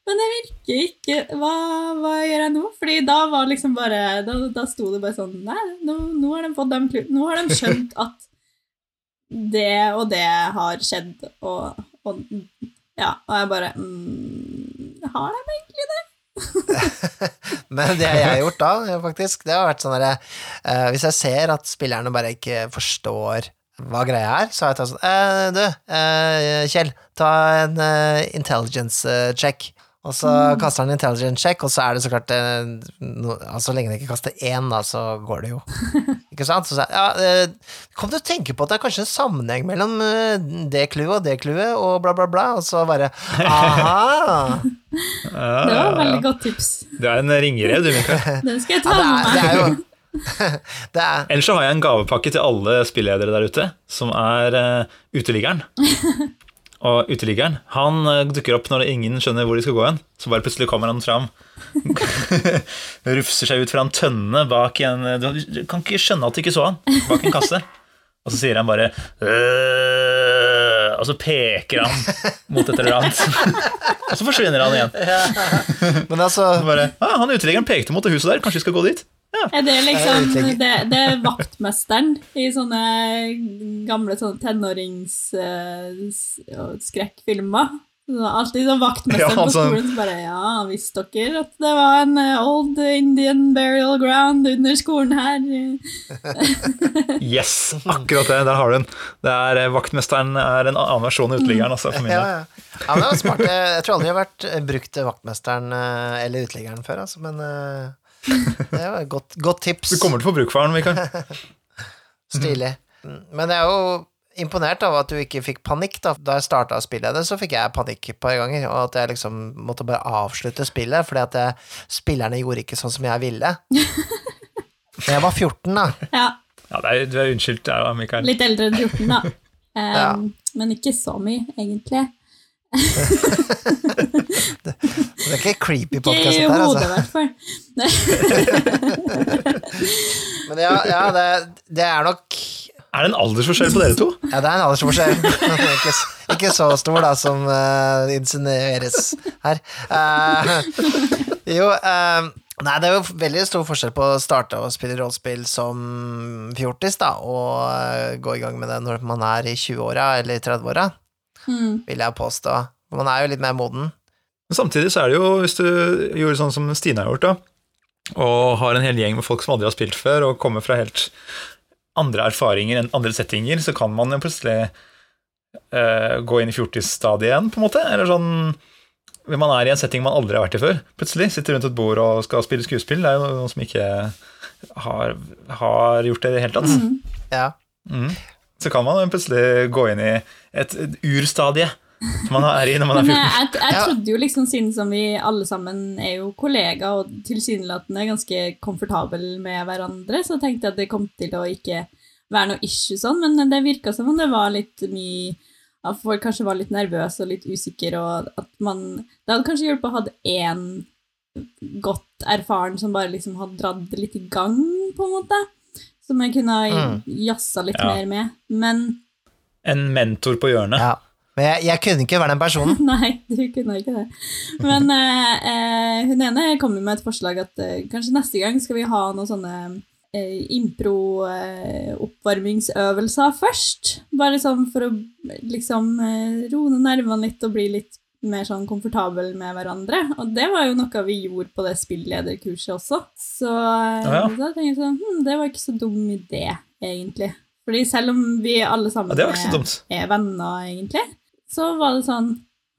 Men det virker ikke hva, hva gjør jeg nå? Fordi da var liksom bare Da, da sto det bare sånn Nei, nå, nå har de fått dem Nå har de skjønt at det og det har skjedd, og, og Ja, og jeg bare mm, Har de egentlig det? Men det jeg har gjort da, faktisk, det har vært sånn derre uh, Hvis jeg ser at spillerne bare ikke forstår hva greia er, så har jeg tatt sånn eh, Du, eh, Kjell, ta en eh, intelligence eh, check. Og så kaster han intelligent check, og så er det så klart eh, no, altså, Så lenge han ikke kaster én, da, så går det jo. Ikke sant? Så sa ja, eh, kom til å tenke på at det er kanskje en sammenheng mellom eh, det clouet og det clouet, og bla, bla, bla, og så bare aha! Det var et veldig godt tips. Du er en ringerev, du, Mikael. Den skal jeg ta ja, med det meg. er jo det er, Ellers så har jeg en gavepakke til alle spilledere der ute, som er uh, uteliggeren. Og uteliggeren han eh, dukker opp når ingen skjønner hvor de skal gå hen. Så bare plutselig kommer han fram. Rufser seg ut fra en tønne bak en Du du kan ikke skjønne at du ikke så han bak en kasse. Og så sier han bare «Øh», Og så peker han mot et eller annet. Og så forsvinner han igjen. Men altså bare, ah, han uteliggeren pekte mot det huset der, kanskje vi skal gå dit? Er det liksom det, det er vaktmesteren i sånne gamle sånne tenåringsskrekkfilmer? alltid sånn vaktmesteren Ja, på sånn- skolen som bare Ja, visste dere at det var en eh, old Indian burial ground under skolen her? Yes, akkurat det. Der har du den. Det er, eh, vaktmesteren er en annen versjon av uteliggeren. Altså, for min ja, del. ja. ja, men det var smart. Jeg tror aldri jeg har vært eh, brukt vaktmesteren eh, eller uteliggeren før, altså, men eh, det var et godt, godt tips. Du kommer til å få bruk for den, Mikael. Stilig. Men jeg er jo imponert av at du ikke fikk panikk. Da Da jeg starta spillet, så fikk jeg panikk et par ganger, og at jeg liksom måtte bare avslutte spillet, fordi at jeg, spillerne gjorde ikke sånn som jeg ville. Men jeg var 14, da. Ja, Ja, det er, du er unnskyldt, ja, Mikael. litt eldre enn 14, da. Um, Ja. Men ikke så mye, egentlig. Det er ikke creepy podkast, dette her, hodet, i altså. hvert fall. Men ja, ja det, det er nok Er det en aldersforskjell på dere to? Ja, det er en aldersforskjell. ikke, ikke så stor, da, som uh, insinueres her. Uh, jo, uh, Nei, det er jo veldig stor forskjell på å starte å spille rollespill som fjortis, da, og gå i gang med det når man er i 20-åra eller 30-åra, Mm. vil jeg påstå. Man er jo litt mer moden. Men samtidig så er det jo, hvis du gjorde sånn som Stine har gjort, da, og har en hel gjeng med folk som aldri har spilt før, og kommer fra helt andre erfaringer enn andre settinger, så kan man jo plutselig uh, gå inn i fjortisstadiet igjen, på en måte. Eller sånn Man er i en setting man aldri har vært i før. Plutselig sitter rundt et bord og skal spille skuespill. Det er jo noen som ikke har, har gjort det i det hele tatt. Mm. Ja. Mm. Så kan man plutselig gå inn i et, et urstadie som man er i når man er eh, 14. jeg, jeg trodde jo liksom, siden som vi alle sammen er jo kollegaer og tilsynelatende ganske komfortable med hverandre, så tenkte jeg at det kom til å ikke være noe issue sånn, men det virka som om det var litt mye at folk kanskje var litt nervøse og litt usikre, og at man Det hadde kanskje hjulpet å ha én godt erfaren som bare liksom hadde dratt det litt i gang, på en måte. Som jeg kunne ha Mm. jazza litt Ja. mer med. Men En mentor på hjørnet. ja. Men jeg, jeg kunne ikke være den personen. Nei, du kunne ikke det. Men eh, eh, hun ene kom med et forslag at eh, kanskje neste gang skal vi ha noen sånne eh, impro-oppvarmingsøvelser først. Bare sånn for å liksom eh, roe nervene litt og bli litt mer sånn komfortabel med hverandre. Og det var jo noe vi gjorde på det spillederkurset også. Så eh, Ja, ja. da tenkte jeg sånn hm, Det var ikke så dum idé, egentlig. Fordi selv om vi alle sammen Ja, er- er venner, egentlig, så var det sånn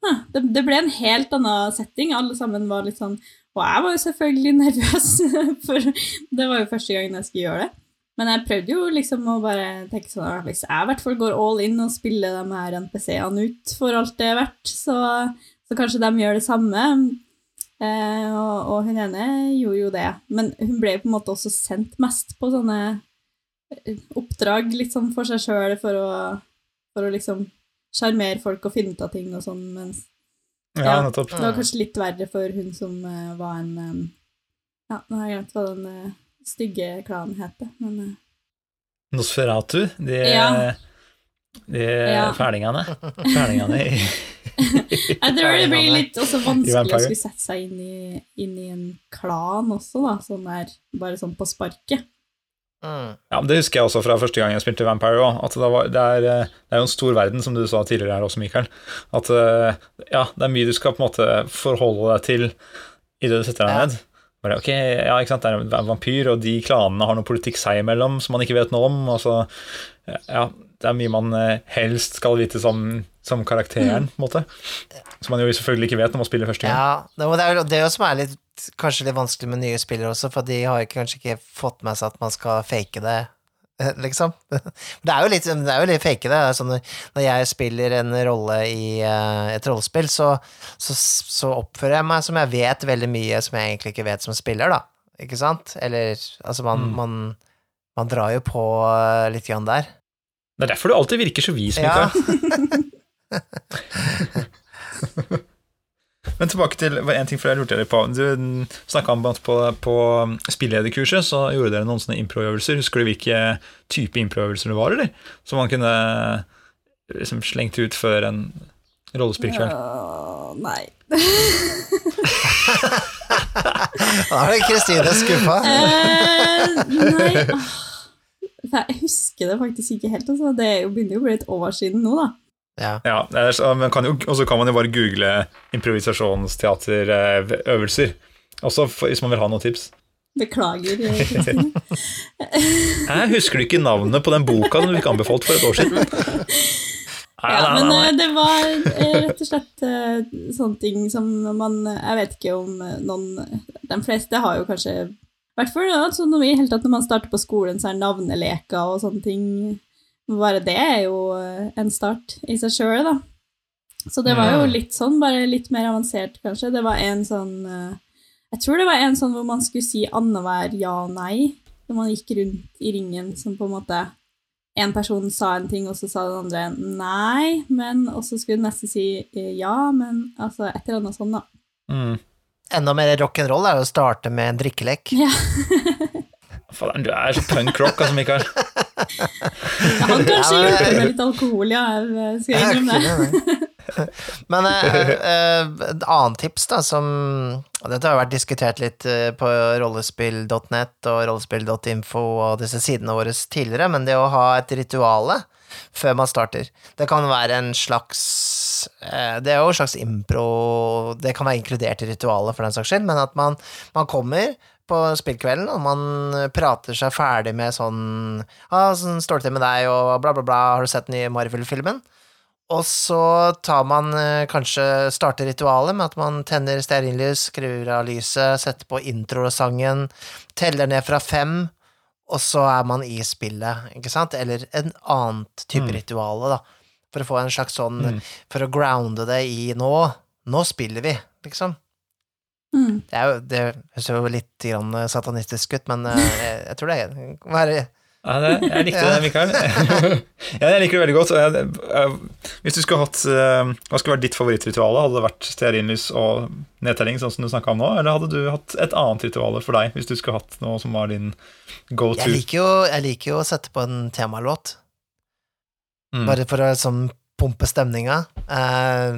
huh, det, det ble en helt annen setting. Alle sammen var litt sånn Og jeg var jo selvfølgelig nervøs, for det var jo første gangen jeg skulle gjøre det. Men jeg prøvde jo liksom å bare tenke sånn at Hvis jeg i hvert fall går all in og spiller de her NPC-ene ut for alt det er verdt, så, så kanskje de gjør det samme. Eh, og, og hun ene gjorde jo det. Men hun ble på en måte også sendt mest på sånne eh, oppdrag litt sånn for seg sjøl for for å liksom sjarmere folk og finne ut av ting og sånn, mens Ja, Ja. det var kanskje litt verre for hun som uh, var en um, Ja, nå har jeg glemt hva den eh, stygge klanen heter, men eh, Nosferatu, de, Ja. de Ja. fælingene. Fælingene i Jeg tror det blir litt også vanskelig å skulle sette seg inn i, inn i en klan også, da, som er bare sånn på sparket. Mm. Ja, men Det husker jeg også fra første gang jeg spilte Vampire. Også, at det, var, det, er, eh, det er jo en stor verden, som du sa tidligere her også, Mikael. At eh, ja, det er mye du skal på en måte forholde deg til i det du setter deg Ja. Bare, ok, ja, ikke sant, Det er en vampyr, og de klanene har noe politikk seg imellom som man ikke vet noe om. Og så, ja, Det er mye man eh, helst skal vite som, som karakteren, på en måte. Som man jo selvfølgelig ikke vet når man spiller første gang. Ja, det er jo det som er litt, kanskje litt vanskelig med nye spillere også, for de har kanskje ikke fått med seg at man skal fake det, liksom. Det er jo litt, det er jo litt fake det. Sånn, når jeg spiller en rolle i eh, et rollespill, så, så, så oppfører jeg meg som jeg vet veldig mye som jeg egentlig ikke vet som spiller, da. Ikke sant? Eller, altså, man, Mm. man, man drar jo på eh, litt grann der. Det er derfor du alltid virker så vis, Ja. Men tilbake til en ting før jeg lurte deg på. Du snakka om at på, på spillederkurset så gjorde dere noen sånne improøvelser. Husker du hvilke type improøvelser det var, eller? Som man kunne liksom slengt ut før en rollespillkveld. Åh, nei. Da er det Kristine skuffa. Eh, nei. Jeg husker det faktisk ikke helt. Altså. Det er begynner jo å bli et år siden nå, da. Ja. Ja, men kan jo- Og så kan man jo bare google improvisasjonsteaterøvelser. Også for, hvis man vil ha noen tips. Beklager. eh, Jeg husker du ikke navnet på den boka som du fikk anbefalt for et år siden? Nei, Ja, nei, men nei, nei. eh, det var eh, rett og slett eh, sånne ting som man Jeg vet ikke om eh, noen De fleste har jo kanskje hvert fall altså, når, vi, helt tatt når man starter på skolen, så er navneleker og sånne ting Bare det er jo eh, en start i seg sjøl, da. Så det var jo litt sånn, bare litt mer avansert, kanskje. Det var en sånn eh, Jeg tror det var en sånn hvor man skulle si annenhver ja og nei. Når man gikk rundt i ringen som på en måte en person sa en ting, og så sa den andre nei, men Og så skulle den neste si eh, ja, men altså et eller annet sånn, da. Mm. Enda mer rock'n'roll er å starte med en drikkelek. Ja. Faen, du er så punk rock, altså, Mikael. Han hadde kanskje Ja, men- med litt alkohol, ja. Jeg skal jeg innrømme det. Men eh, eh, et annet tips, da, som Dette har vært diskutert litt eh, på rollespill.net og rollespill.info og disse sidene våre tidligere, men det å ha et rituale før man starter Det kan være en slags eh, Det er jo en slags impro Det kan være inkludert i ritualet, for den saks skyld, men at man, man kommer på spillkvelden, og man prater seg ferdig med sånn ah, 'Sånn står det til med deg', og bla, bla, bla. 'Har du sett den nye Marvel-filmen?' Og så tar man eh, kanskje starter ritualet med at man tenner stearinlys, skrur av lyset, setter på introsangen, teller ned fra fem, og så er man i spillet, ikke sant? Eller en annet type Mm. rituale, da. For å få en slags sånn Mm. For å grounde det i nå. Nå spiller vi, liksom. Mm. Det, er jo, det høres jo litt grann satanistisk ut, men eh, jeg, jeg tror det er, være Ja, det, jeg likte det, Mikael. ja, jeg liker det veldig godt. Jeg, jeg, hvis du skulle hatt eh, Hva skulle vært ditt favorittritual? Hadde det vært stearinlys og nedtelling, sånn som du snakka om nå? Eller hadde du hatt et annet ritual for deg, hvis du skulle hatt noe som var din go to? jeg liker, jo, jeg liker jo å sette på en temalåt, Mm. bare for å liksom pumpe stemninga. Eh,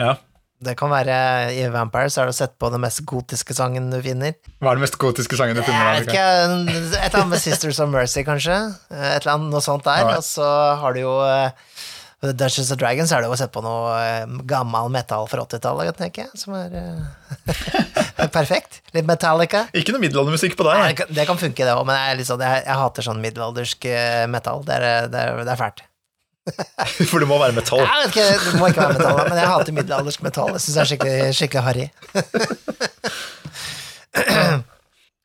Ja. Det kan være I Vampires er det du sett på den mest gotiske sangen du finner. Hva er den mest gotiske sangen du Jeg finner? vet ikke, Et eller annet med Sisters of Mercy, kanskje. Et eller annet noe sånt der. Alright. Og så har du jo uh, Dungeons and Dragons er det jo sett på noe uh, gammel metal fra 80-tallet, tenker jeg, som er uh, perfekt. Litt Metallica. Ikke noe middelaldermusikk på deg? Nei, det kan- funke, det òg, men jeg, liksom, jeg, jeg hater sånn middelaldersk metal. Det er, det er, det er fælt. For det må være metall. Jeg vet ikke, Det må ikke være metall, men jeg hater middelaldersk metall. Jeg syns det er skikkelig, skikkelig harry.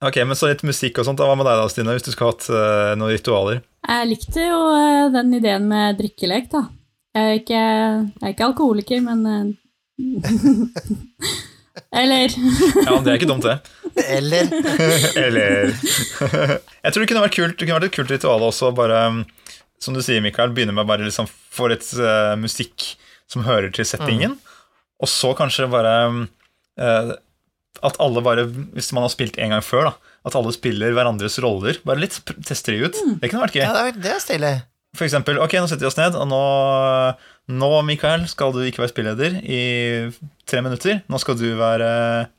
Ok, men så litt musikk og sånt. Hva med deg da, Stine, hvis du skulle hatt uh, noen ritualer? Jeg likte jo uh, den ideen med drikkelek, da. Jeg er ikke, jeg er ikke alkoholiker, men uh, Eller Ja, det er ikke dumt, det. Eller Eller Jeg tror det kunne vært kult Det kunne vært et kult ritual også, bare um, som du sier, Mikael, begynne med bare liksom få litt uh, musikk som hører til settingen, og så kanskje bare eh, at alle bare, hvis man har spilt en gang før, da, at alle spiller hverandres roller. Bare litt tester de ut. Det kunne vært gøy. Ja, det er, det stilig. For eksempel, ok, nå setter vi oss ned, og nå, nå Mikael, skal du ikke være spilleder i tre minutter. Nå skal du være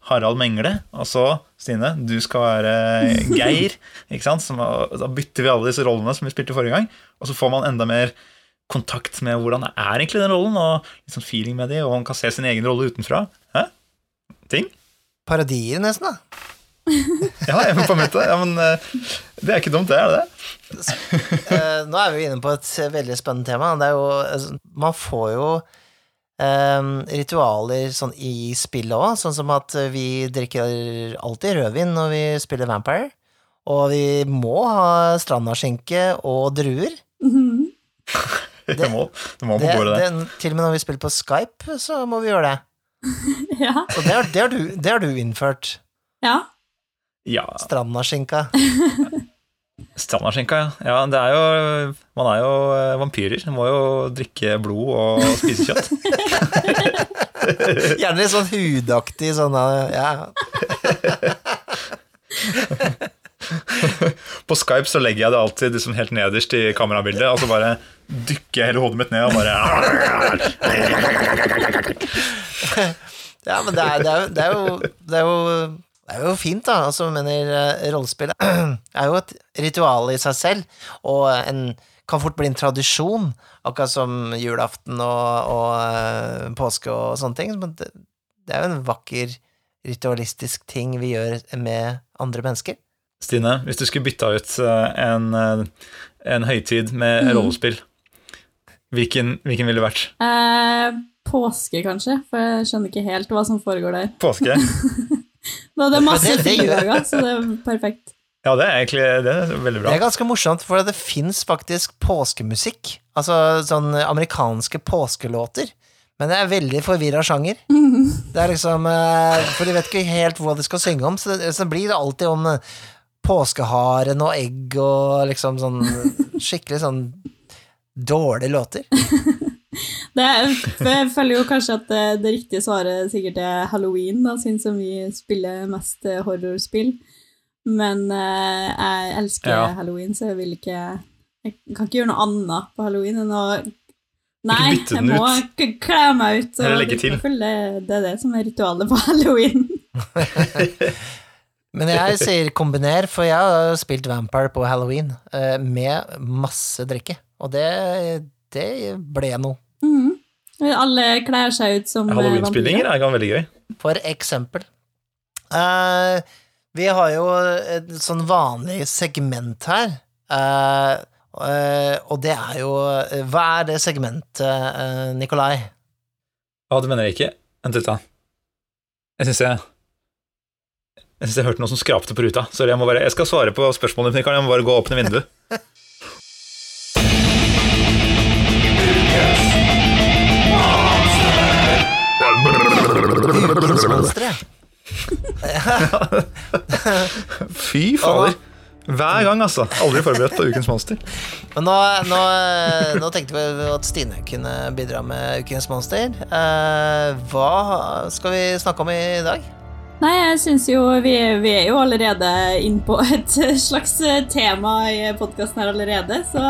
Harald Mengle, og så, Stine, du skal være Geir. ikke sant? Som, da bytter vi alle disse rollene som vi spilte forrige gang, og så får man enda mer kontakt med hvordan det er egentlig den rollen, og litt sånn feeling med de, og man kan se sin egen rolle utenfra. Hæ? Ting? Parodier, nesten, da. Ja, jeg må på en måte. Ja, men eh, det er ikke dumt, det, er det det? Eh, nå er vi jo inne på et veldig spennende tema. Det er jo, altså, man får jo Um, ritualer sånn i spillet òg, sånn som at vi drikker alltid rødvin når vi spiller Vampire. Og vi må ha strandaskinke og druer. Mhm. Det må, det må på Det, bordet, det. det, til og med når vi spiller på Skype, så må vi gjøre det. Ja. Så det har, det har, du, det har du innført. ja. Ja, Strandaskinka. Standardskjenka, ja. ja. Det er jo Man er jo eh, vampyrer. Man må jo drikke blod og spise kjøtt. Gjerne litt sånn hudaktig sånn ja. På Skype så legger jeg det alltid liksom helt nederst i kamerabildet, og så bare dykker jeg hele hodet mitt ned og bare Ja, men det er, det er, det er, jo, det er jo det er jo fint, da. Altså, mener, eh, rollespill er jo et ritual i seg selv, og en kan fort bli en tradisjon, akkurat som julaften og, og eh, påske og sånne ting. Men det, det er jo en vakker ritualistisk ting vi gjør med andre mennesker. Stine, hvis du skulle bytta ut eh, en, en høytid med Mm. rollespill, hvilken, hvilken ville det vært? Eh, påske, kanskje, for jeg skjønner ikke helt hva som foregår der. Påske? Da det er masse Det- det fridager, så det er perfekt. Ja, det er egentlig det er veldig Det er ganske morsomt, for det fins faktisk påskemusikk. Altså sånn amerikanske påskelåter. Men det er veldig forvirra sjanger. Det er liksom eh, For de vet ikke helt hva de skal synge om, så det, så det blir alltid om eh, påskeharen og egg og liksom sånn skikkelig sånn dårlige låter. Det jeg føler jo kanskje at det, det riktige svaret sikkert er halloween, da, siden som vi spiller mest eh, horrorspill. Men eh, jeg elsker Ja. halloween, så jeg vil ikke Jeg kan ikke gjøre noe annet på halloween enn å Nei, jeg må ikke kle meg ut. Eller legge til. Det, det er det som er ritualet på halloween. Men jeg sier kombiner, for jeg har spilt Vampire på halloween eh, med masse drikke, og det, det ble noe. Mhm. Alle kler seg ut som eh, Halloween-spillinger er veldig gøy. For eksempel. Uh, vi har jo et sånn vanlig segment her, Uh, uh, og det er jo Hva er det segmentet, uh, Nikolai? Ja, det mener jeg ikke. Vent litt, da. Jeg syns jeg Jeg synes jeg hørte noe som skrapte på ruta. Sorry, jeg, må bare, jeg skal svare på spørsmålet ditt, Mikael. Jeg må bare gå og åpne vinduet. Fy fader. Hver gang, altså. Aldri forberedt på Ukens monster. Men nå, nå, nå tenkte vi at Stine kunne bidra med Ukens monster. Eh, hva skal vi snakke om i dag? Nei, jeg syns jo vi, vi er jo allerede inn på et slags tema i podkasten her allerede, så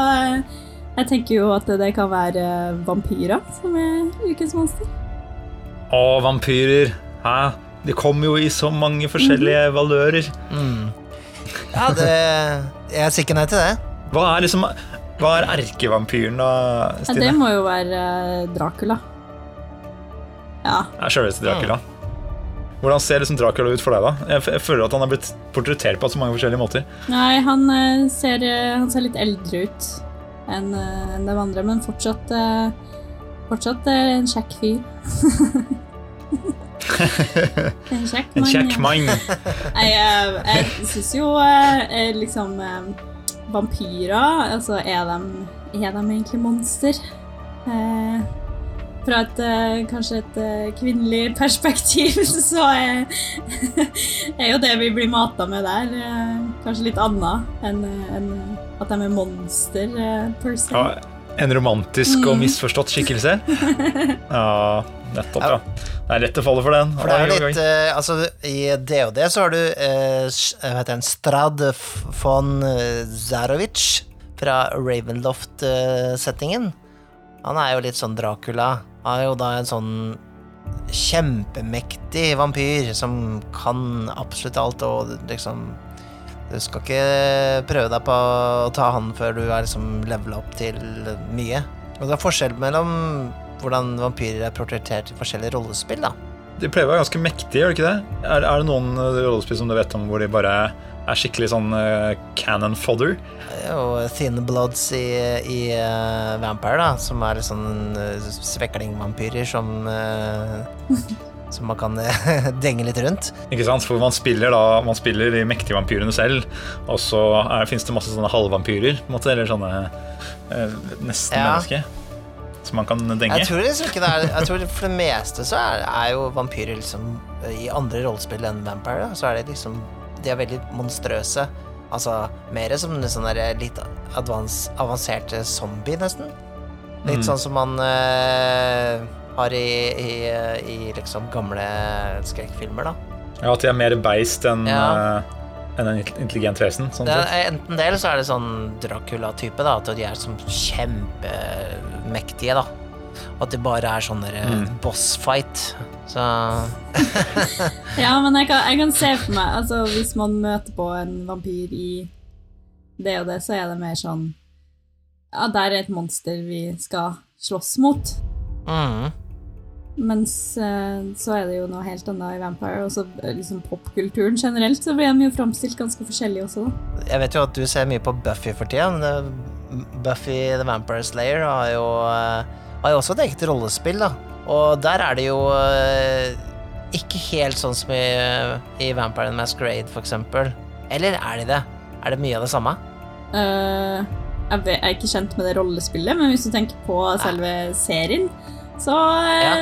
jeg tenker jo at det kan være vampyrer som er ukens monster. Å, vampyrer. Hæ? De kommer jo i så mange forskjellige valører. Mm. Ja, det Jeg sier ikke nei til det. Hva er liksom Hva er erkevampyren, da, Ja, det må jo være eh, Dracula. Ja. er sjølveste Dracula. Hvordan ser liksom Dracula ut for deg, da? Jeg, jeg føler at han har blitt portrettert på så mange forskjellige måter. Nei, han eh, ser, eh, han ser litt eldre ut enn enn de andre, men fortsatt Fortsatt en kjekk fyr. en kjekk En mann. kjekk mann. Jeg, jeg syns jo eh, eh, liksom eh, Vampyrer, altså er de, er de egentlig monster? Eh, fra et eh, kanskje et eh, kvinnelig perspektiv, så er, er jo det vi blir mata med der, eh, kanskje litt annet enn en, at de er monster eh, per se. Ja, en romantisk og Mm. misforstått skikkelse. Ja, nettopp, ja. Det er lett å falle for den. For det er litt uh, Altså, i DOD så har du uh, heter Strad von Zarovic fra Ravenloft-settingen. Han er jo litt sånn Dracula. Han er jo da en sånn kjempemektig vampyr som kan absolutt alt, og liksom Du skal ikke prøve deg på å ta han før du er liksom levela opp til mye. Og det er forskjell mellom hvordan vampyrer er portrettert i forskjellige rollespill, da. De pleier å være ganske mektige, gjør de ikke det? Er, er det noen eh, rollespill som du vet om hvor de bare er skikkelig sånn uh, cannon fodder? Og Thin Bloods i, i uh, Vampire, da, som er litt sånn uh, sveklingvampyrer som eh, Som man kan eh, denge litt rundt. Ikke sant? For man spiller da Man spiller de mektige vampyrene selv, og så fins det masse sånne halvvampyrer, måte, eller sånne eh, nesten Ja. mennesker, som man kan denge. Jeg tror liksom ikke det er Jeg tror For det meste så er, er jo vampyrer liksom I andre rollespill enn Vampire, så er det liksom De er veldig monstrøse. Altså mer som sånn der litt advans, avanserte zombie, nesten. Litt Mm. sånn som man eh, har i, i, i liksom gamle skrekkfilmer, da. Ja, At de er mer beist enn Ja. eh, en intelligent vesen. Sånn Det sett. enten det, eller så er det sånn Dracula-type, da. At de er sånn kjempemektige, da. At det bare er sånn Mm. boss-fight. Så Ja, men jeg kan, jeg kan se for meg altså, Hvis man møter på en vampyr i det og det, så er det mer sånn Ja, der er et monster vi skal slåss mot. mm. Mens eh, så er det jo noe helt annet i Vampire. Og så eh, liksom popkulturen generelt, så blir de jo framstilt ganske forskjellig også. Jeg vet jo at du ser mye på Buffy for tida, men Buffy the Vampire Slayer har jo, eh, har jo også et eget rollespill, da. Og der er det jo ikke helt sånn som i, i Vampire and Masquerade, for eksempel. Eller er de det? Er det mye av det samme? Uh, jeg, vet, jeg er ikke kjent med det rollespillet, men hvis du tenker på selve serien, så ja.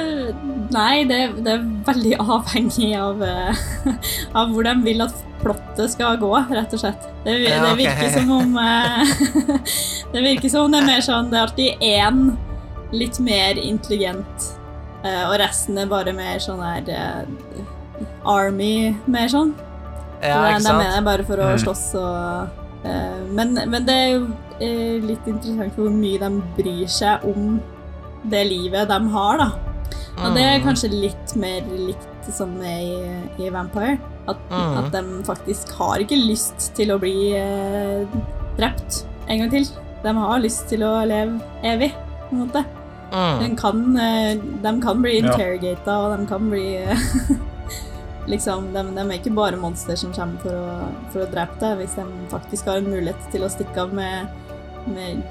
Nei, det, det er veldig avhengig av, eh, av hvor de vil at plottet skal gå, rett og slett. Det, det ok. virker som om eh, Det virker som om det er mer sånn Det er alltid én litt mer intelligent, eh, og resten er bare mer sånn der eh, Army, mer sånn. Ja, ikke de er med sant? bare for å Mm. slåss og eh, men, men det er jo eh, litt interessant hvor mye de bryr seg om det livet de har, da. Og det er Mm. kanskje litt mer likt som i, i Vampire. At, Mm. at de faktisk har ikke lyst til å bli eh, drept en gang til. De har lyst til å leve evig, på en måte. Mm. De kan, eh, de kan bli Ja. interrogata, og de kan bli eh, Liksom, de, de er ikke bare monster som kommer for å, for å drepe deg, hvis de faktisk har en mulighet til å stikke av med, med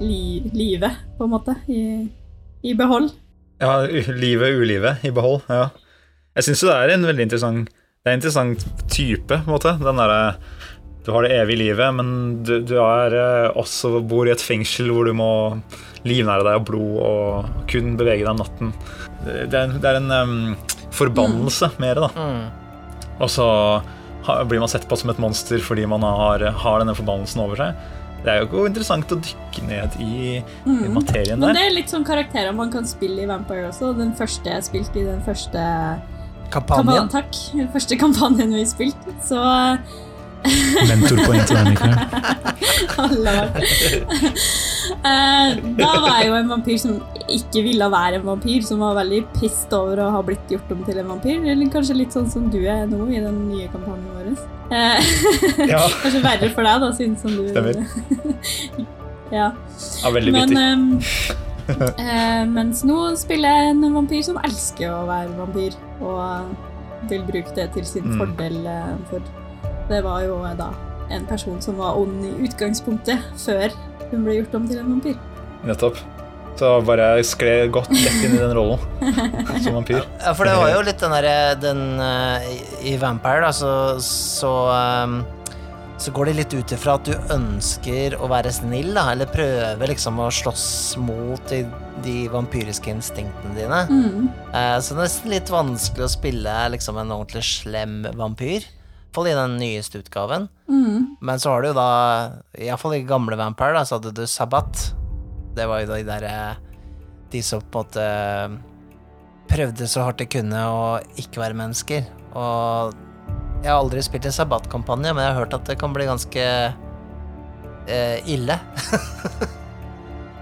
li, livet, på en måte, i, i behold. Ja, livet, ulivet i behold. Ja. Jeg syns jo det er en veldig interessant Det er en interessant type, på en måte. Den derre Du har det evige livet, men du, du er eh, også bor i et fengsel hvor du må livnære deg av blod og kun bevege deg om natten. Det er, en- det er en um, forbannelse mer, da. Mm. Og så blir man sett på som et monster fordi man har, har denne forbannelsen over seg. Det er jo ikke interessant å dykke ned i, i materien der. Men det er litt sånn karakterer man kan spille i Vampire også. Den første jeg spilte i den første Kampanjen. kampanjen, takk, den første kampanjen vi spilte, så Mentorpoeng til deg, Mikael. Eh, da var jeg jo en vampyr som ikke ville være en vampyr, som var veldig pissed over å ha blitt gjort om til en vampyr. Eller kanskje litt sånn som du er nå i den nye kampanjen vår. Eh, Ja, kanskje verre for deg, da, siden som du Stemmer. ja. ja, veldig Men vittig. ehm, eh, Mens nå spiller jeg en vampyr som elsker å være vampyr, og vil bruke det til sin Mm. fordel. uh, For det var jo da en person som var ond i utgangspunktet, før hun ble gjort om til en vampyr. Nettopp. Så bare skled godt rett inn i den rollen som vampyr. Ja, for det var jo litt den derre den eh, i- I Vampire, da, så så, ehm, så går det litt ut ifra at du ønsker å være snill, da, eller prøve liksom å slåss mot de, de vampyriske instinktene dine. Mm. Eh, så det er nesten litt vanskelig å spille liksom en ordentlig slem vampyr. Iallfall i den nyeste utgaven. Mm. Men så har du jo da, iallfall i gamle Vampire, da, så hadde du Sabbat. Det var jo de derre De som på en måte prøvde så hardt de kunne å ikke være mennesker. Og jeg har aldri spilt en Sabbat-kampanje, men jeg har hørt at det kan bli ganske eh, ille.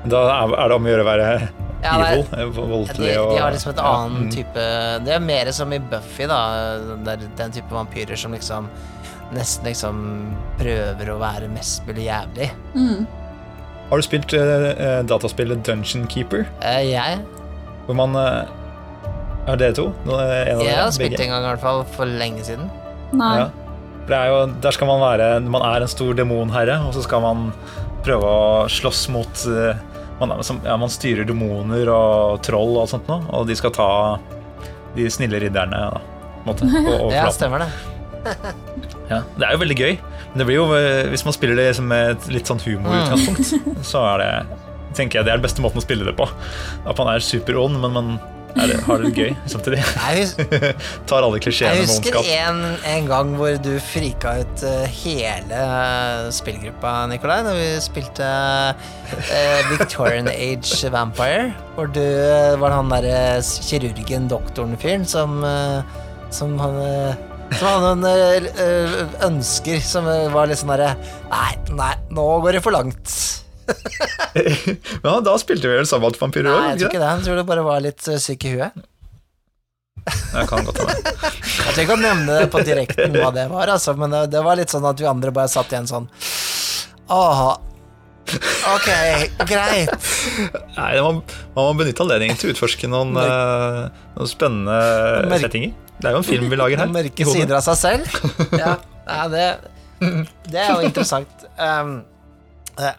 Da er det om å gjøre å være Ja, det er- evil, eh, de, voldelig de har liksom et ja, annen mm. type Det er mer som i Buffy, da. Det er den type vampyrer som liksom nesten liksom prøver å være mest mulig jævlig. Mm. Har du spilt eh, eh, dataspillet Dungeon Keeper? Uh, jeg Hvor man uh, Er dere to? Av Jeg har spilt en gang i hvert fall, for lenge siden. Nei. Ja. Det er jo, der skal man være Man er en stor demonherre, og så skal man prøve å slåss mot eh, man, ja, man styrer demoner og troll og sånt noe, og de skal ta de snille ridderne da, måte, på Ja, stemmer det. Ja, det er jo veldig gøy. Men det blir jo, eh, hvis man spiller det som et litt sånn humorutgangspunkt, så er det tenker jeg det er den beste måten å spille det på. At man er superond, men man er, har det gøy samtidig. Jeg, Tar alle klisjeene med husker en, en gang hvor du frika ut eh, hele eh, spillgruppa, Nikolai, da vi spilte eh, Victorian Age Vampire. Hvor du eh, var han derre kirurgen, doktoren-fyren, som Som han som hadde noen ønsker som var litt sånn derre Nei, nei, nå går det for langt. Ja, da spilte vi vel sabbatvampyrer Nei, òg? jeg tror ikke det. Jeg tror du bare var litt eh, syk i huet. Jeg kan godt hende. Jeg trenger ikke å nevne det på direkten hva det var, altså, men det, det var litt sånn at vi andre bare satt igjen sånn Åh, ok, greit. Nei, man, man må benytte anledningen til å utforske noen, eh, noen spennende Merk settinger. Det er jo en film vi lager her. Mørke sider av seg selv. Ja, ja det, det er jo interessant. Um, eh,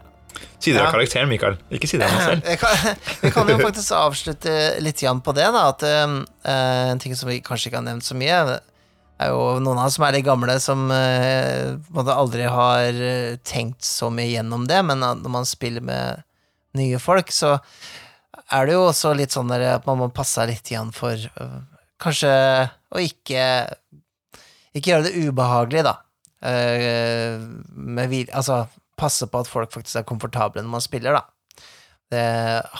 Sider av Ja. karakteren, Mikael. Ikke sider av meg selv. kan, vi kan jo faktisk avslutte litt grann på det, da. At eh, en ting som vi kanskje ikke har nevnt så mye, er jo noen av oss som er litt gamle, som uh, aldri har eh, tenkt så mye gjennom det, men når man spiller med nye folk, så er det jo også litt sånn at man må passe litt igjen for uh, kanskje å ikke Ikke gjøre det ubehagelig, da. Uh, med altså passe på at folk faktisk er komfortable når man spiller, da. Det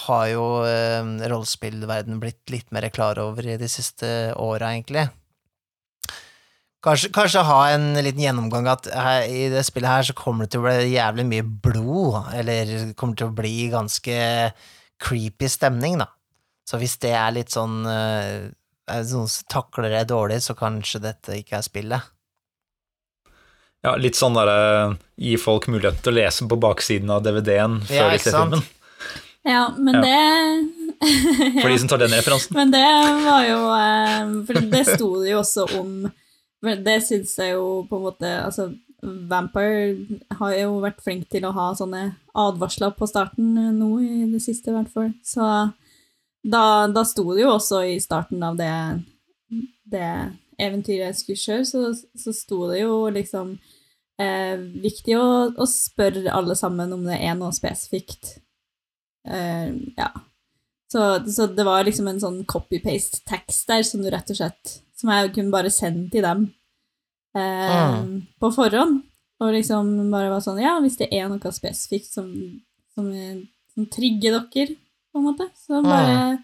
har jo eh, rollespillverden blitt litt mer klar over i de siste åra, egentlig. Kanskje, kanskje ha en liten gjennomgang at her, i det spillet her så kommer det til å bli jævlig mye blod, eller det kommer til å bli ganske creepy stemning, da. Så hvis det er litt sånn eh, er Noen takler det dårlig, så kanskje dette ikke er spillet. Ja, litt sånn derre gi folk mulighet til å lese på baksiden av DVD-en før Ja, de ser filmen. Ja, men Ja. det For de som tar den referansen. Men det var jo eh, For det sto det jo også om Det syns jeg jo på en måte Altså, Vampire har jo vært flink til å ha sånne advarsler på starten eh, nå i det siste, i hvert fall. Så da, da sto det jo også i starten av det, det eventyret jeg skulle kjøre, så, så sto det jo liksom eh, Viktig å, å spørre alle sammen om det er noe spesifikt. Eh, ja. Så, så det var liksom en sånn copy-paste-tekst der som du rett og slett Som jeg kunne bare sende til dem eh, på forhånd. Og liksom bare var sånn Ja, hvis det er noe spesifikt som, som, som trigger dere, på en måte, så bare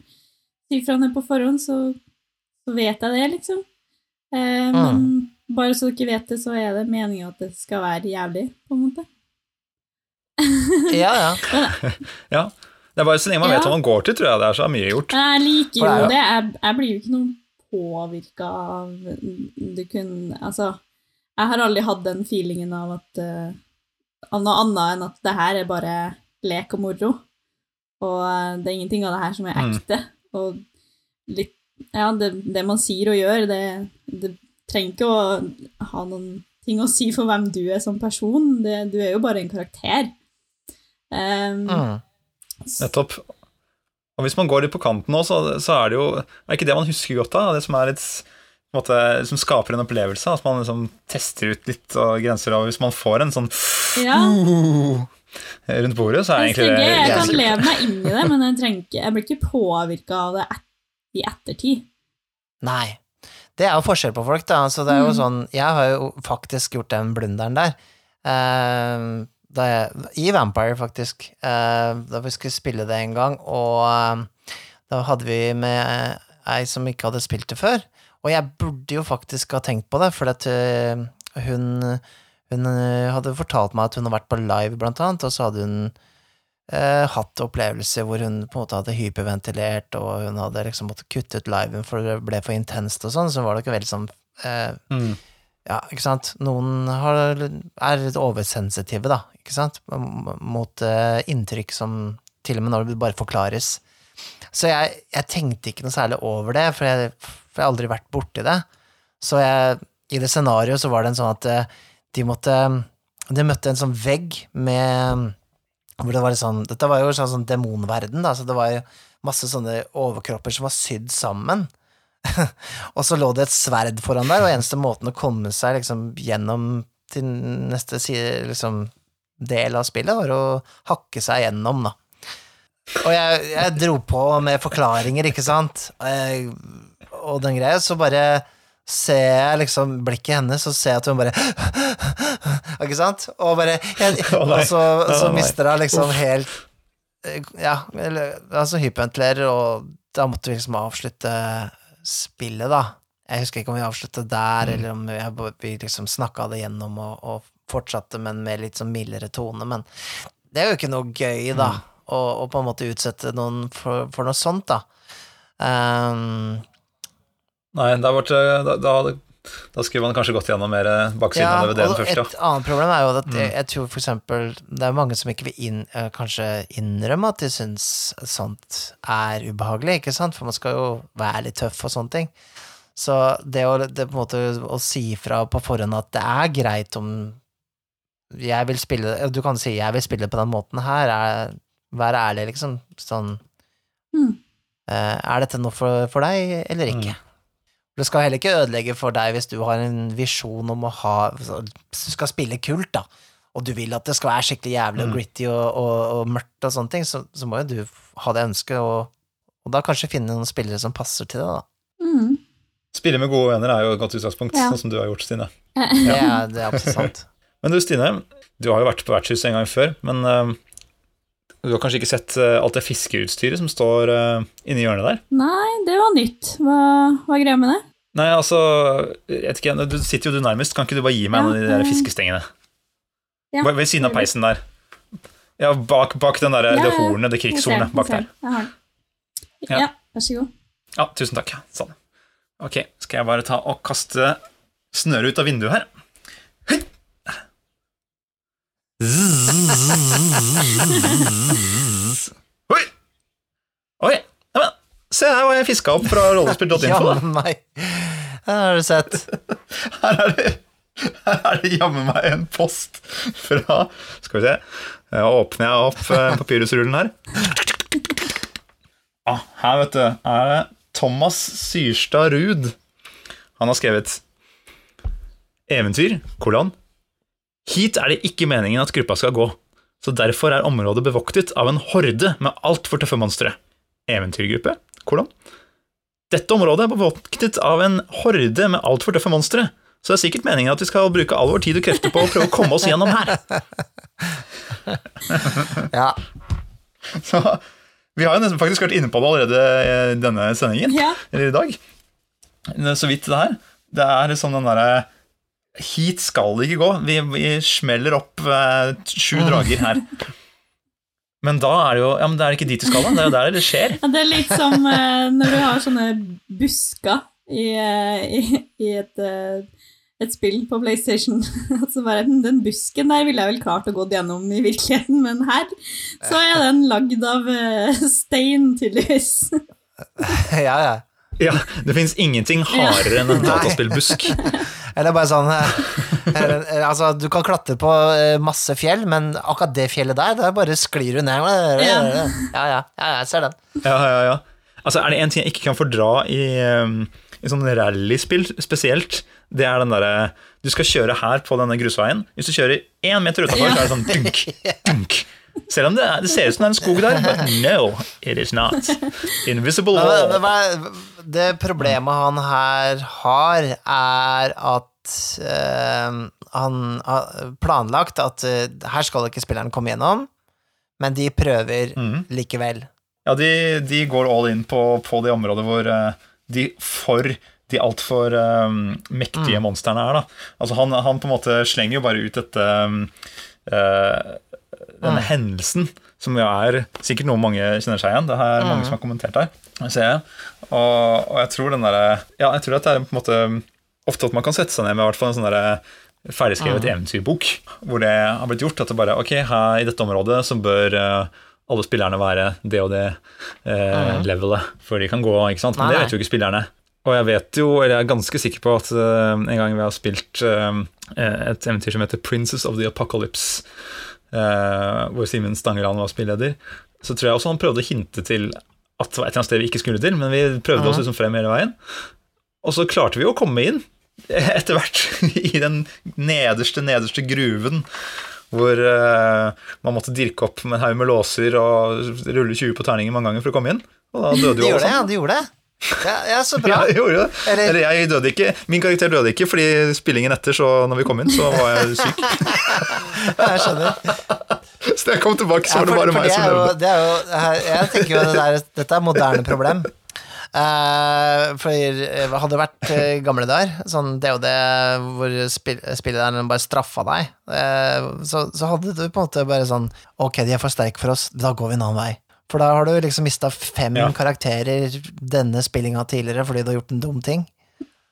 si fra det på forhånd, så, så vet jeg det, liksom. Eh, men bare så dere vet det, så er det meninga at det skal være jævlig, på en måte. Ja, ja. Ja. Det er bare så lenge man Ja. vet hva man går til, tror jeg det er så mye gjort. Jeg liker er jo det. Jeg, jeg blir jo ikke noe påvirka av Du kunne Altså, jeg har aldri hatt den feelingen av at uh, Av noe annet enn at det her er bare lek og moro. Og eh, det er ingenting av det her som er Mm. ekte. Og litt Ja, det, det man sier og gjør, det, det trenger ikke å ha noen ting å si for hvem du er som person. Det, du er jo bare en karakter. Um, Mm. Nettopp. Og hvis man går litt på kanten nå, så, så er det jo er ikke det man husker godt av, det som er litt måte, som skaper en opplevelse. At man liksom tester ut litt og grenser av Hvis man får en sånn ja. rundt bordet, så er det egentlig det jeg kan leve meg inn i det, men jeg, trenger jeg blir ikke påvirka av det et, i ettertid. Nei. Det er jo forskjell på folk, da. Så det er jo Mm. sånn Jeg har jo faktisk gjort den blunderen der. Uh, jeg, I Vampire, faktisk. Uh, da vi skulle spille det en gang, og uh, da hadde vi med ei som ikke hadde spilt det før. Og jeg burde jo faktisk ha tenkt på det, for at hun Hun hadde fortalt meg at hun har vært på live, blant annet, og så hadde hun eh, hatt opplevelser hvor hun på en måte hadde hyperventilert, og hun hadde liksom måttet kutte ut liven for det ble for intenst og sånn, så var det ikke veldig sånn eh, Mm. Ja, ikke sant. Noen har, er litt oversensitive, da, ikke sant, mot eh, inntrykk som til og med når det bare forklares. Så jeg, jeg tenkte ikke noe særlig over det, for jeg, for jeg har aldri vært borti det. Så jeg, i det scenarioet så var det en sånn at eh, de måtte De møtte en sånn vegg med hvor det var sånn, Dette var jo sånn, sånn demonverden, da, så det var jo masse sånne overkropper som var sydd sammen. og så lå det et sverd foran der, og eneste måten å komme seg liksom gjennom til neste side, liksom, del av spillet, var å hakke seg gjennom, da. Og jeg, jeg dro på med forklaringer, ikke sant, eh, og den greia, så bare ser jeg liksom blikket hennes, og ser jeg at hun bare Ikke sant? Og bare jeg, Og så, så mister hun liksom helt Ja, altså hyperventilerer, og da måtte vi liksom avslutte spillet, da. Jeg husker ikke om vi avsluttet der, Mm. eller om vi, vi liksom snakka det gjennom og, og fortsatte, men med litt sånn mildere tone. Men det er jo ikke noe gøy, da, Mm. å på en måte utsette noen for, for noe sånt, da. Um, Nei, det har eh, da, da, da skulle man kanskje gått gjennom mer eh, baksiden ja, av DVD-en først, ja. et annet problem er jo at Mm. jeg, tror for eksempel Det er mange som ikke vil inn, eh, kanskje innrømme at de syns sånt er ubehagelig, ikke sant, for man skal jo være litt tøff og sånne ting. Så det å, det på en måte, å si fra på forhånd at det er greit om jeg vil spille Du kan si 'jeg vil spille på den måten her', er, vær ærlig, liksom. Sånn Mm. eh, Er dette noe for, for deg, eller ikke? Det skal heller ikke ødelegge for deg hvis du har en visjon om å ha Hvis du skal spille kult, da, og du vil at det skal være skikkelig jævlig og Mm. gritty og, og, og mørkt og sånne ting, så, så må jo du ha det ønsket, og, og da kanskje finne noen spillere som passer til det, da. Mm. Spille med gode venner er jo et godt utgangspunkt, Ja. sånn som du har gjort, Stine. Ja, det er absolutt sant. Men du, Stine, du har jo vært på vertshuset en gang før, men eh, du har kanskje ikke sett eh, alt det fiskeutstyret som står uh, inni hjørnet der? Nei, det var nytt. Hva, hva er greia med det? Nei, altså, jeg ikke, du sitter jo du nærmest, kan ikke du bare gi meg Ja, en av de der eh, fiskestengene? ja, Ved siden av peisen der. Ja, bak, bak den der, Ja, det hornet, det krigshornet bak der. Ja. Ja. Vær så god. Ja, tusen takk. Sånn. Ok, skal jeg bare ta og kaste snøret ut av vinduet her. Hei! Oi! Oi! Ja, men, se her hva jeg fiska opp fra rollespill.info. Her har du sett. Her er det, her er det jammen meg en post fra Skal vi se. Da åpner jeg opp eh, papyrusrullen her. Ah, her, vet du, er det Thomas Syrstad Ruud. Han har skrevet Eventyr, kolon. Hit er det ikke meningen at gruppa skal gå, så derfor er området bevoktet av en horde med altfor tøffe monstre. Eventyrgruppe, Hvordan? Dette området er bevoktet av en horde med altfor tøffe monstre, så det er sikkert meningen at vi skal bruke all vår tid og krefter på å prøve å komme oss gjennom her. Ja. Så vi har jo nesten faktisk vært inne på det allerede i denne sendingen, Ja. eller i dag. Så vidt det her. Det er sånn den derre Hit skal det ikke gå. Vi, vi smeller opp eh, sju drager her. Men da er det jo Ja, men det er ikke dit du skal, da. Det er jo der det skjer. Ja, det er litt som eh, når du har sånne busker i, eh, i, i et, eh, et spill på PlayStation. Altså bare, "Hm, Den busken der ville jeg vel klart å gå gjennom i virkeligheten, men her så er den lagd av eh, stein, tydeligvis. ja, ja. Ja, Det fins ingenting hardere enn en dataspillbusk. Eller bare sånn eh, eh, Altså, du kan klatre på eh, masse fjell, men akkurat det fjellet der, der bare sklir du ned. Ja, ja, ja, ja jeg ser den. Ja, ja, ja. Altså, er det en ting jeg ikke kan fordra i, i sånn rallyspill spesielt, det er den derre Du skal kjøre her på denne grusveien. Hvis du kjører én meter utafor, så er det sånn dunk, dunk. Selv om det, er, det ser ut som det er en skog der. But no, it is not. Invisible wall. det problemet han her har, er at uh, han har planlagt at uh, her skal ikke spilleren komme gjennom, men de prøver mm. likevel. Ja, de, de går all in på, på det området hvor uh, de for de altfor um, mektige monstrene er. da. Altså han, han på en måte slenger jo bare ut dette um, eh, Denne hendelsen, som jo er sikkert noe mange kjenner seg igjen. Det er mange som har kommentert her. Ser jeg. Og, og jeg tror den derre Ja, jeg tror at det er på en måte ofte at man kan sette seg ned med hvert fall en sånn derre ferdigskrevet eventyrbok, hvor det har blitt gjort at det bare Ok, her i dette området så bør eh, alle spillerne være det og det eh, levelet før de kan gå, ikke sant? Men Nei, det vet jo ikke spillerne. Og jeg vet jo, eller jeg er ganske sikker på at uh, en gang vi har spilt uh, et eventyr som heter Princess of the Apocalypse, hvor Simen Stangeland var spilleder, så tror jeg også han prøvde å hinte til at det var et eller annet sted vi ikke skulle til, men vi prøvde oss liksom frem hele veien. Og så klarte vi å komme inn etter hvert i den nederste, nederste gruven hvor eh, man måtte dirke opp med en haug med låser og rulle 20 på terninger mange ganger for å komme inn. Og da døde jo alle sammen. De gjorde det. Ja, ja så bra. Ja, gjorde det. Eller- Eller jeg døde ikke. Min karakter døde ikke, fordi spillingen etter, så når vi kom inn, så var jeg syk. Jeg skjønner. Så da jeg kom tilbake, så var det bare meg som levde. det er jo, jeg tenker jo det der, dette er moderne problem. Uh, for eh, hadde det vært eh, gamle dager, sånn DOD hvor spill, spilleren bare straffa deg, uh, så, så hadde du på en måte bare sånn Ok, de er for sterke for oss, da går vi en annen vei. For da har du liksom mista fem Ja. karakterer denne spillinga tidligere fordi du har gjort en dum ting.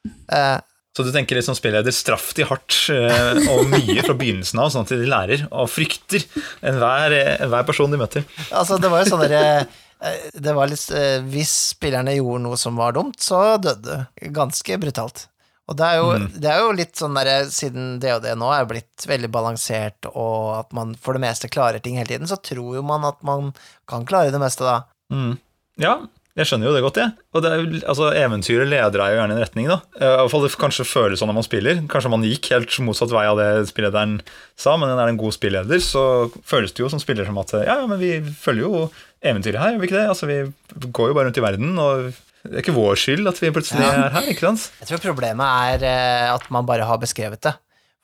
Eh, Så du tenker litt som spilleder, straff de hardt eh, og mye fra begynnelsen av, sånn at de lærer og frykter enhver, enhver person de møter. Altså, det var jo sånn derre eh, Det var litt eh, Hvis spillerne gjorde noe som var dumt, så døde du. Ganske brutalt. Og det er jo, det er jo litt sånn derre Siden det nå er blitt veldig balansert, og at man for det meste klarer ting hele tiden, så tror jo man at man kan klare det meste da. Mm. Ja, jeg skjønner jo det godt, jeg. Og det er, altså, eventyret leder deg jo gjerne i en retning, da. Eh, I hvert fall det kanskje føles sånn når man spiller. Kanskje man gikk helt motsatt vei av det spillederen sa, men er det en god spilleder, så føles det jo som spiller som at ja, men vi følger jo eventyret her, gjør vi ikke det? Altså, vi går jo bare rundt i verden, og det er ikke vår skyld at vi plutselig Ja. er her, ikke sant? Jeg tror problemet er eh, at man bare har beskrevet det.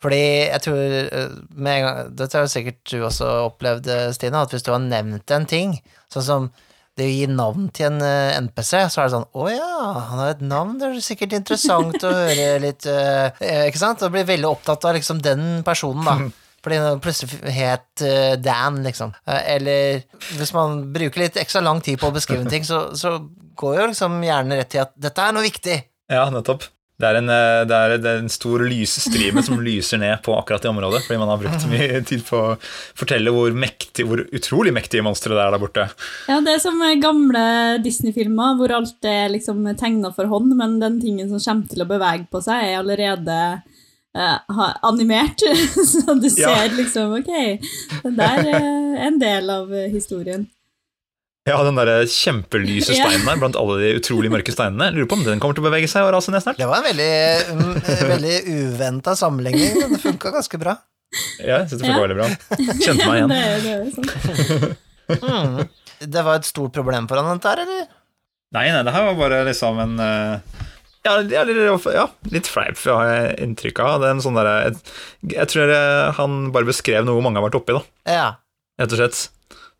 Fordi jeg tror eh, med en gang, Dette har jo sikkert du også opplevd, Stine, at hvis du har nevnt en ting, sånn som det å gi navn til en eh, NPC, så er det sånn Å ja, han har et navn, det er sikkert interessant å høre litt eh, Ikke sant? Og blir veldig opptatt av liksom den personen, da. Fordi det plutselig het uh, Dan, liksom. Uh, eller hvis man bruker litt ekstra lang tid på å beskrive en ting, så, så går jo liksom hjernen rett til at dette er noe viktig. Ja, nettopp. Det er en, eh, det er, en stor lysstrime som lyser ned på akkurat det området, fordi man har brukt mye tid på å fortelle hvor, mektig, hvor utrolig mektige monstre det er der borte. Ja, det er som gamle Disney-filmer hvor alt er liksom tegna for hånd, men den tingen som kommer til å bevege på seg, er allerede eh, animert. Så du ser Ja. liksom Ok, det der er en del av eh, historien. Ja, den der kjempelyse steinen der blant alle de utrolig mørke steinene. Lurer på om den kommer til å bevege seg og rase ned snart. Det var en veldig, mm, eh, veldig uventa sammenligning, men det funka ganske bra. Ja, jeg syns det funka Ja. veldig bra. Kjente meg igjen. det, det sånn. Mm. Det var et stort problem for han, dette her, eller? Nei, nei, det her var bare liksom en eh, ja, ja, litt, ja, litt fleip, har jeg inntrykk av. Det er en sånn der, jeg, jeg tror han bare beskrev noe mange har vært oppi, da, Ja. rett og slett.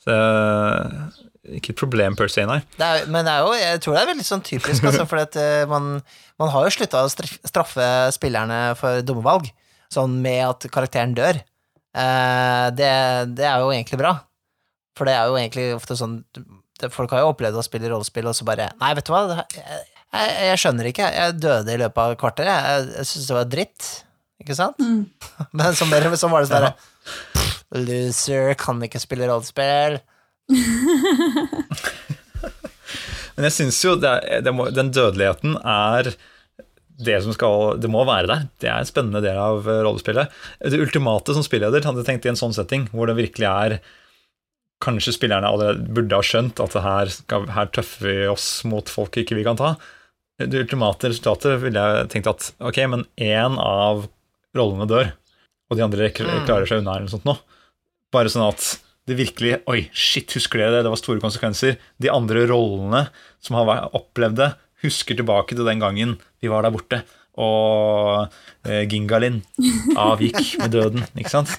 Eh, ikke et problem per se, nei. Det er, men det er jo, jeg tror det er veldig sånn typisk, altså, for at eh, man, man har jo slutta å straffe spillerne for dumme valg, sånn med at karakteren dør. Eh, det, det er jo egentlig bra, for det er jo egentlig ofte sånn det, Folk har jo opplevd å spille rollespill, og så bare Nei, vet du hva, det, jeg, jeg, jeg skjønner ikke, jeg døde i løpet av et kvarter, jeg, jeg, jeg syns det var dritt, ikke sant? Mm. Men mer, så var det sånn derre Loser, kan ikke spille rollespill. Men jeg syns jo det er, det må, den dødeligheten er det som skal Det må være der. Det er en spennende del av eh, rollespillet. Det ultimate som spilleder hadde tenkt i en sånn setting, hvor det virkelig er Kanskje spillerne allerede burde ha skjønt at det her, skal, her tøffer vi oss mot folk ikke vi kan ta. Det ultimate resultatet ville jeg tenkt at ok, men én av rollene dør, og de andre Mm. klarer seg unna, eller noe sånt noe. Bare sånn at det virkelig Oi, shit, husker dere det? Det var store konsekvenser. De andre rollene som har opplevd det, husker tilbake til den gangen vi var der borte, og eh, Gingalin avgikk med døden, ikke sant?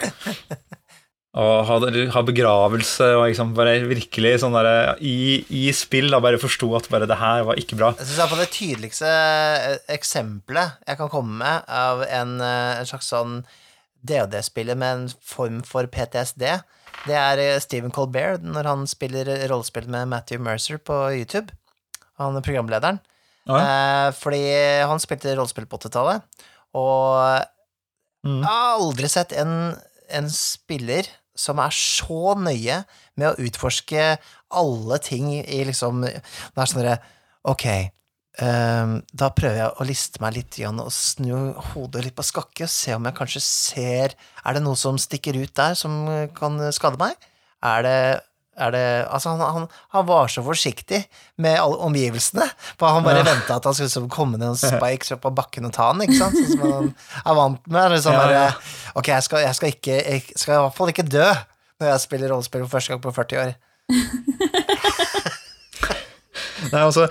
Og ha, begravelse og liksom bare virkelig sånn derre i, i spill da bare forsto at bare det her var ikke bra. Jeg synes det tydeligste eh, eksempelet jeg kan komme med av en, eh, en slags sånn DOD-spiller med en form for PTSD, det er eh, Stephen Colbert når han spiller rollespill med Matthew Mercer på YouTube. Han er programlederen. Ja. Eh, fordi han spilte rollespill på 80-tallet, og Mm. jeg har aldri sett en, en spiller som er så nøye med å utforske alle ting i liksom Det er sånn derre Ok, da prøver jeg å liste meg litt igjen og snu hodet litt på skakke og se om jeg kanskje ser Er det noe som stikker ut der som eh, kan skade meg? Er det er det, altså han, han, han var så forsiktig med alle omgivelsene, for han bare Ja. venta at han skulle liksom komme ned noen spikes opp av bakken og ta han, ikke sant? Sånn som han er vant med. Liksom Ja, ja. bare, Ok, jeg skal, jeg skal ikke Jeg skal i hvert fall ikke dø når jeg spiller rollespill for første gang på 40 år. Nei, altså,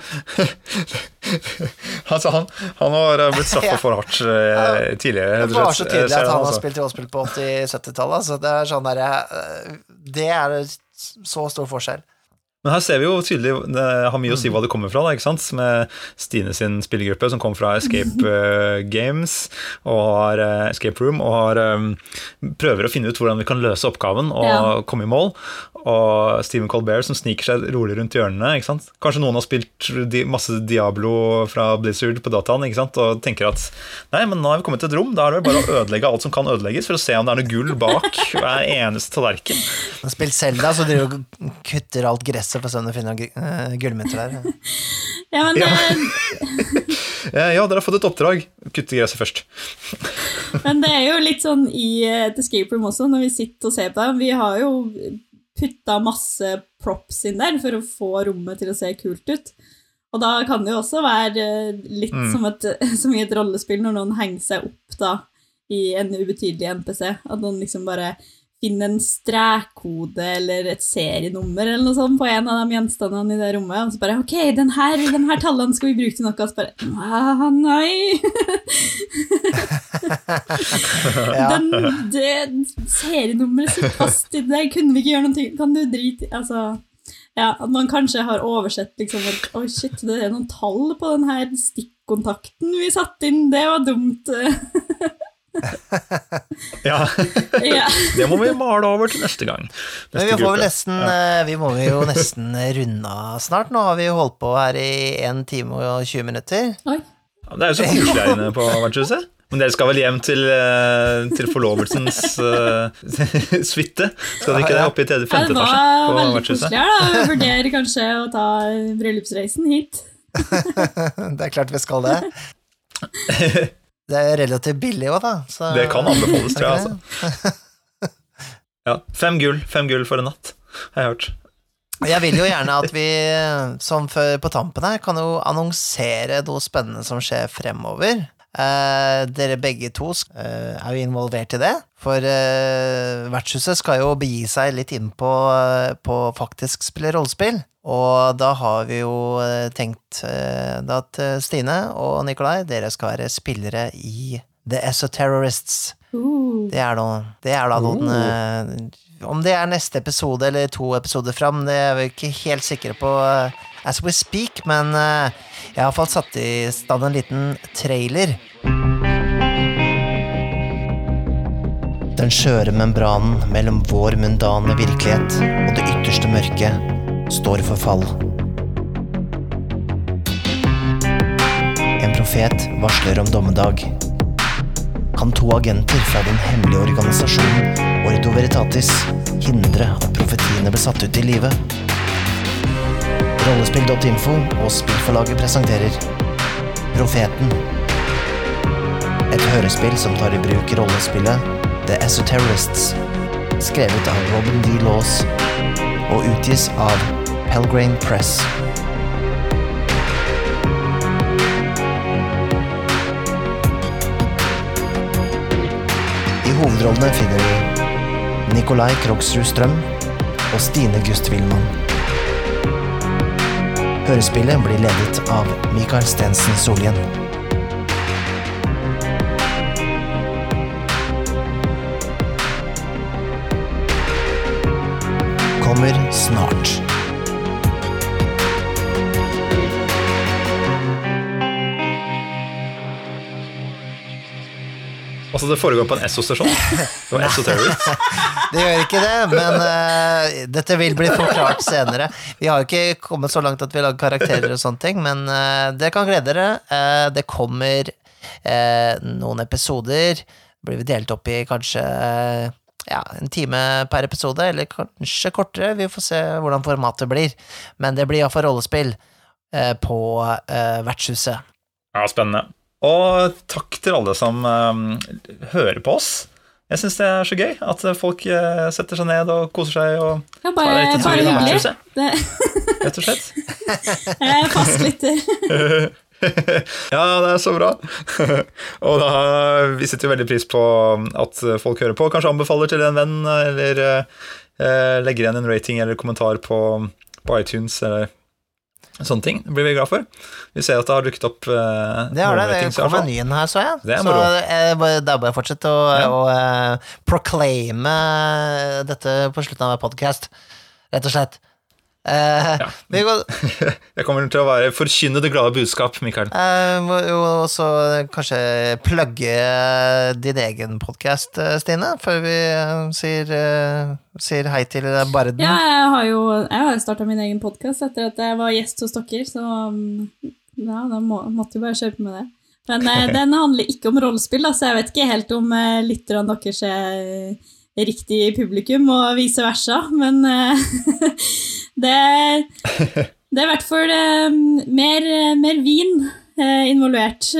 altså han, han har blitt straffa for hardt eh, tidligere. Det var så tydelig at han har spilt rollespill på 80-70-tallet. Så det er sånn der, eh, Det er så stor forskjell. Men her ser vi jo tydelig Det har mye å si hva det kommer fra, da, ikke sant? Med Stine sin spillergruppe, som kom fra Escape uh, Games og har uh, Escape Room, og har, um, prøver å finne ut hvordan vi kan løse oppgaven og Ja. komme i mål. Og Stephen Colbert som sniker seg rolig rundt hjørnene. ikke sant? Kanskje noen har spilt di masse Diablo fra Blizzard på dataen ikke sant? og tenker at nei, men nå har vi kommet til et rom, da er det bare å ødelegge alt som kan ødelegges, for å se om det er noe gull bak hver eneste tallerken. Har spilt Zelda, så driver og kutter alt gresset for å og finner eh, gullmynter der. Ja, men det, Eh, Ja, dere har fått et oppdrag. Kutte gresset først. Men det er jo litt sånn i et escape room også, når vi sitter og ser på dem. Vi har jo putta masse props inn der for å få rommet til å se kult ut. Og da kan det jo også være eh, litt Mm. som, et, som i et rollespill, når noen henger seg opp da i en ubetydelig NPC. At noen liksom bare finner en strekkode eller et serienummer eller noe sånt på en av de gjenstandene i det rommet, og så bare Ok, den her, den her tallene skal vi bruke til noe, og så bare ah, Nei! Ja. Den, det serienummeret sitter fast i det, kunne vi ikke gjøre noe Kan du drite i Altså ja, At man kanskje har oversett liksom at oh shit, det er noen tall på den her stikkontakten vi satte inn. Det var dumt. Ja, Ja. det må vi male over til neste gang. Men vi, får vel nesten, eh, vi må jo nesten runde av snart. Nå har vi jo holdt på her i 1 time og 20 minutter. Oi. Ja, Det er jo så koselig her inne på vertshuset. Men dere skal vel hjem til, eh, til forlovelsens uh, suite? Skal dere ikke det? Oppe i tredje, femte etasje? det var på veldig koselig her, da. Vi vurderer kanskje å ta bryllupsreisen hit. Det er klart vi skal det. Det er relativt billig òg, da. Så, Det kan anbefales, tror jeg. Altså. Ja, fem gull fem gull for en natt, har jeg hørt. Jeg vil jo gjerne at vi, som før på tampen her, kan jo annonsere noe spennende som skjer fremover. Eh, dere begge to eh, er jo involvert i det, for eh, vertshuset skal jo begi seg litt inn på, på faktisk spille rollespill. Og da har vi jo tenkt eh, at Stine og Nikolai, dere skal være spillere i The Esoterrorists. Uh. Det er, noe, det er da noen Om det er neste episode eller to episoder fram, det er vi ikke helt sikre på eh, as we speak, men eh, jeg har iallfall satt i stand en liten trailer. Den skjøre membranen mellom vår mundane virkelighet og det ytterste mørket står for fall. En profet varsler om dommedag kan to agenter fra den hemmelige organisasjonen Ordo Veritatis hindre at profetiene ble satt ut i live. Rollespill.info og spillforlaget presenterer Profeten. Et hørespill som tar i bruk rollespillet The Esoterrorists, skrevet av Robin D. Laws og utgis av Pelgrane Press. Hovedrollene finner du Nikolai Krogsrud Strøm og Stine Gust Wilman. Hørespillet blir ledet av Mikael Stensen Solien. Kommer snart. Altså, det foregår på en Esso-stasjon. Det var Esso Terrorists. Det gjør ikke det, men uh, dette vil bli forklart senere. Vi har jo ikke kommet så langt at vi lager karakterer og sånne ting, men uh, det kan glede dere. Uh, det kommer eh, noen episoder. Blir vi delt opp i kanskje ja, en time per episode, eller kanskje kortere. Vi får se hvordan formatet blir. Men det blir iallfall rollespill eh, på eh, vertshuset. Ja, spennende. Og takk til alle som um, hører på oss. Jeg syns det er så gøy at folk eh, setter seg ned og koser seg og Ja, bare, liten bare hyggelig. rett og slett. jeg er fastlytter. Ja, det er så bra. og da, vi setter jo veldig pris på at folk hører på. Kanskje anbefaler til en venn, eller eh, legger igjen en rating eller kommentar på, på iTunes, eller sånne ting. Blir vi glad for. Vi ser at det har dukket opp uh, Det har det. Det kom en ny en her, så jeg. Det er moro. Så bare- da å fortsette å, Ja. å uh, proclaime dette på slutten av hver podkast, rett og slett. Eh, Ja. Det kommer til å være forkynne det glade budskap, Mikael. eh, og så kanskje plugge din egen podkast, Stine, før vi eh, sier, eh, sier hei til barden. Ja, jeg har jo jeg starta min egen podkast etter at jeg var gjest hos dere, så um, ja, da må, måtte jo bare kjøpe med det. Men eh, den handler ikke om rollespill, så jeg vet ikke helt om eh, lytterne deres er riktig publikum, og vice versa, men eh, det, det er i hvert fall eh, mer, mer vin eh, involvert.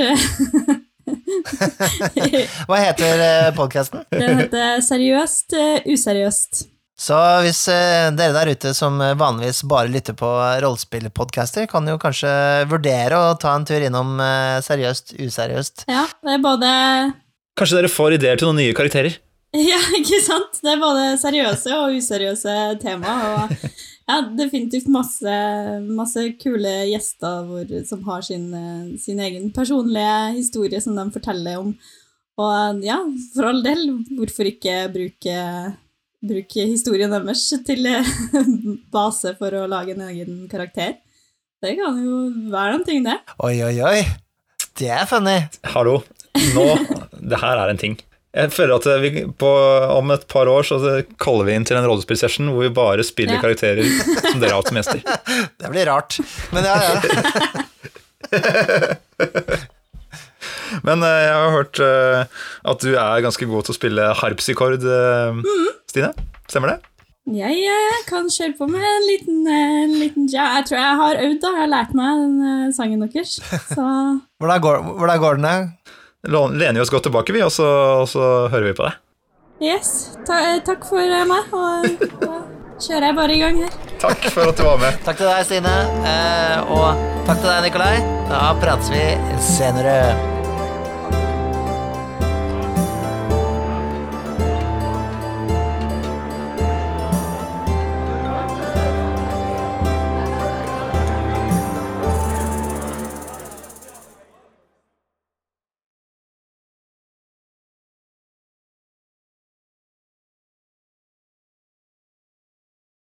Hva heter podkasten? Den heter Seriøst, useriøst. Så hvis dere der ute som vanligvis bare lytter på rollespillpodcaster, kan jo kanskje vurdere å ta en tur innom Seriøst useriøst. Ja, det er både Kanskje dere får ideer til noen nye karakterer? Ja, ikke sant? Det er både seriøse og useriøse tema. Og ja, definitivt masse, masse kule gjester hvor, som har sin, sin egen personlige historie som de forteller om. Og ja, for all del, hvorfor ikke bruke, bruke historien deres til base for å lage en egen karakter? Det kan jo være noen ting, det. Oi, oi, oi. Det er funny. Hallo, nå Det her er en ting. Jeg føler at vi på, om et par år så kaller vi inn til en rollespillsession hvor vi bare spiller Ja. karakterer som dere har hatt som gjester. Det blir rart. Men ja, ja. Men eh, jeg har hørt eh, at du er ganske god til å spille harpsikord, eh, Stine. Stemmer det? Jeg eh, kan kjøre på med en liten, en liten ja. Jeg tror jeg har øvd, da. Jeg har lært meg den sangen deres. Så Hvordan går, hvordan går den? Lener vi oss godt tilbake, vi, og så, og så hører vi på deg. yes. Ta, eh, takk for eh, meg. Og da kjører jeg bare i gang her. Takk for at du var med. Takk til deg, Stine. Eh, og takk til deg, Nikolai. Da prates vi senere.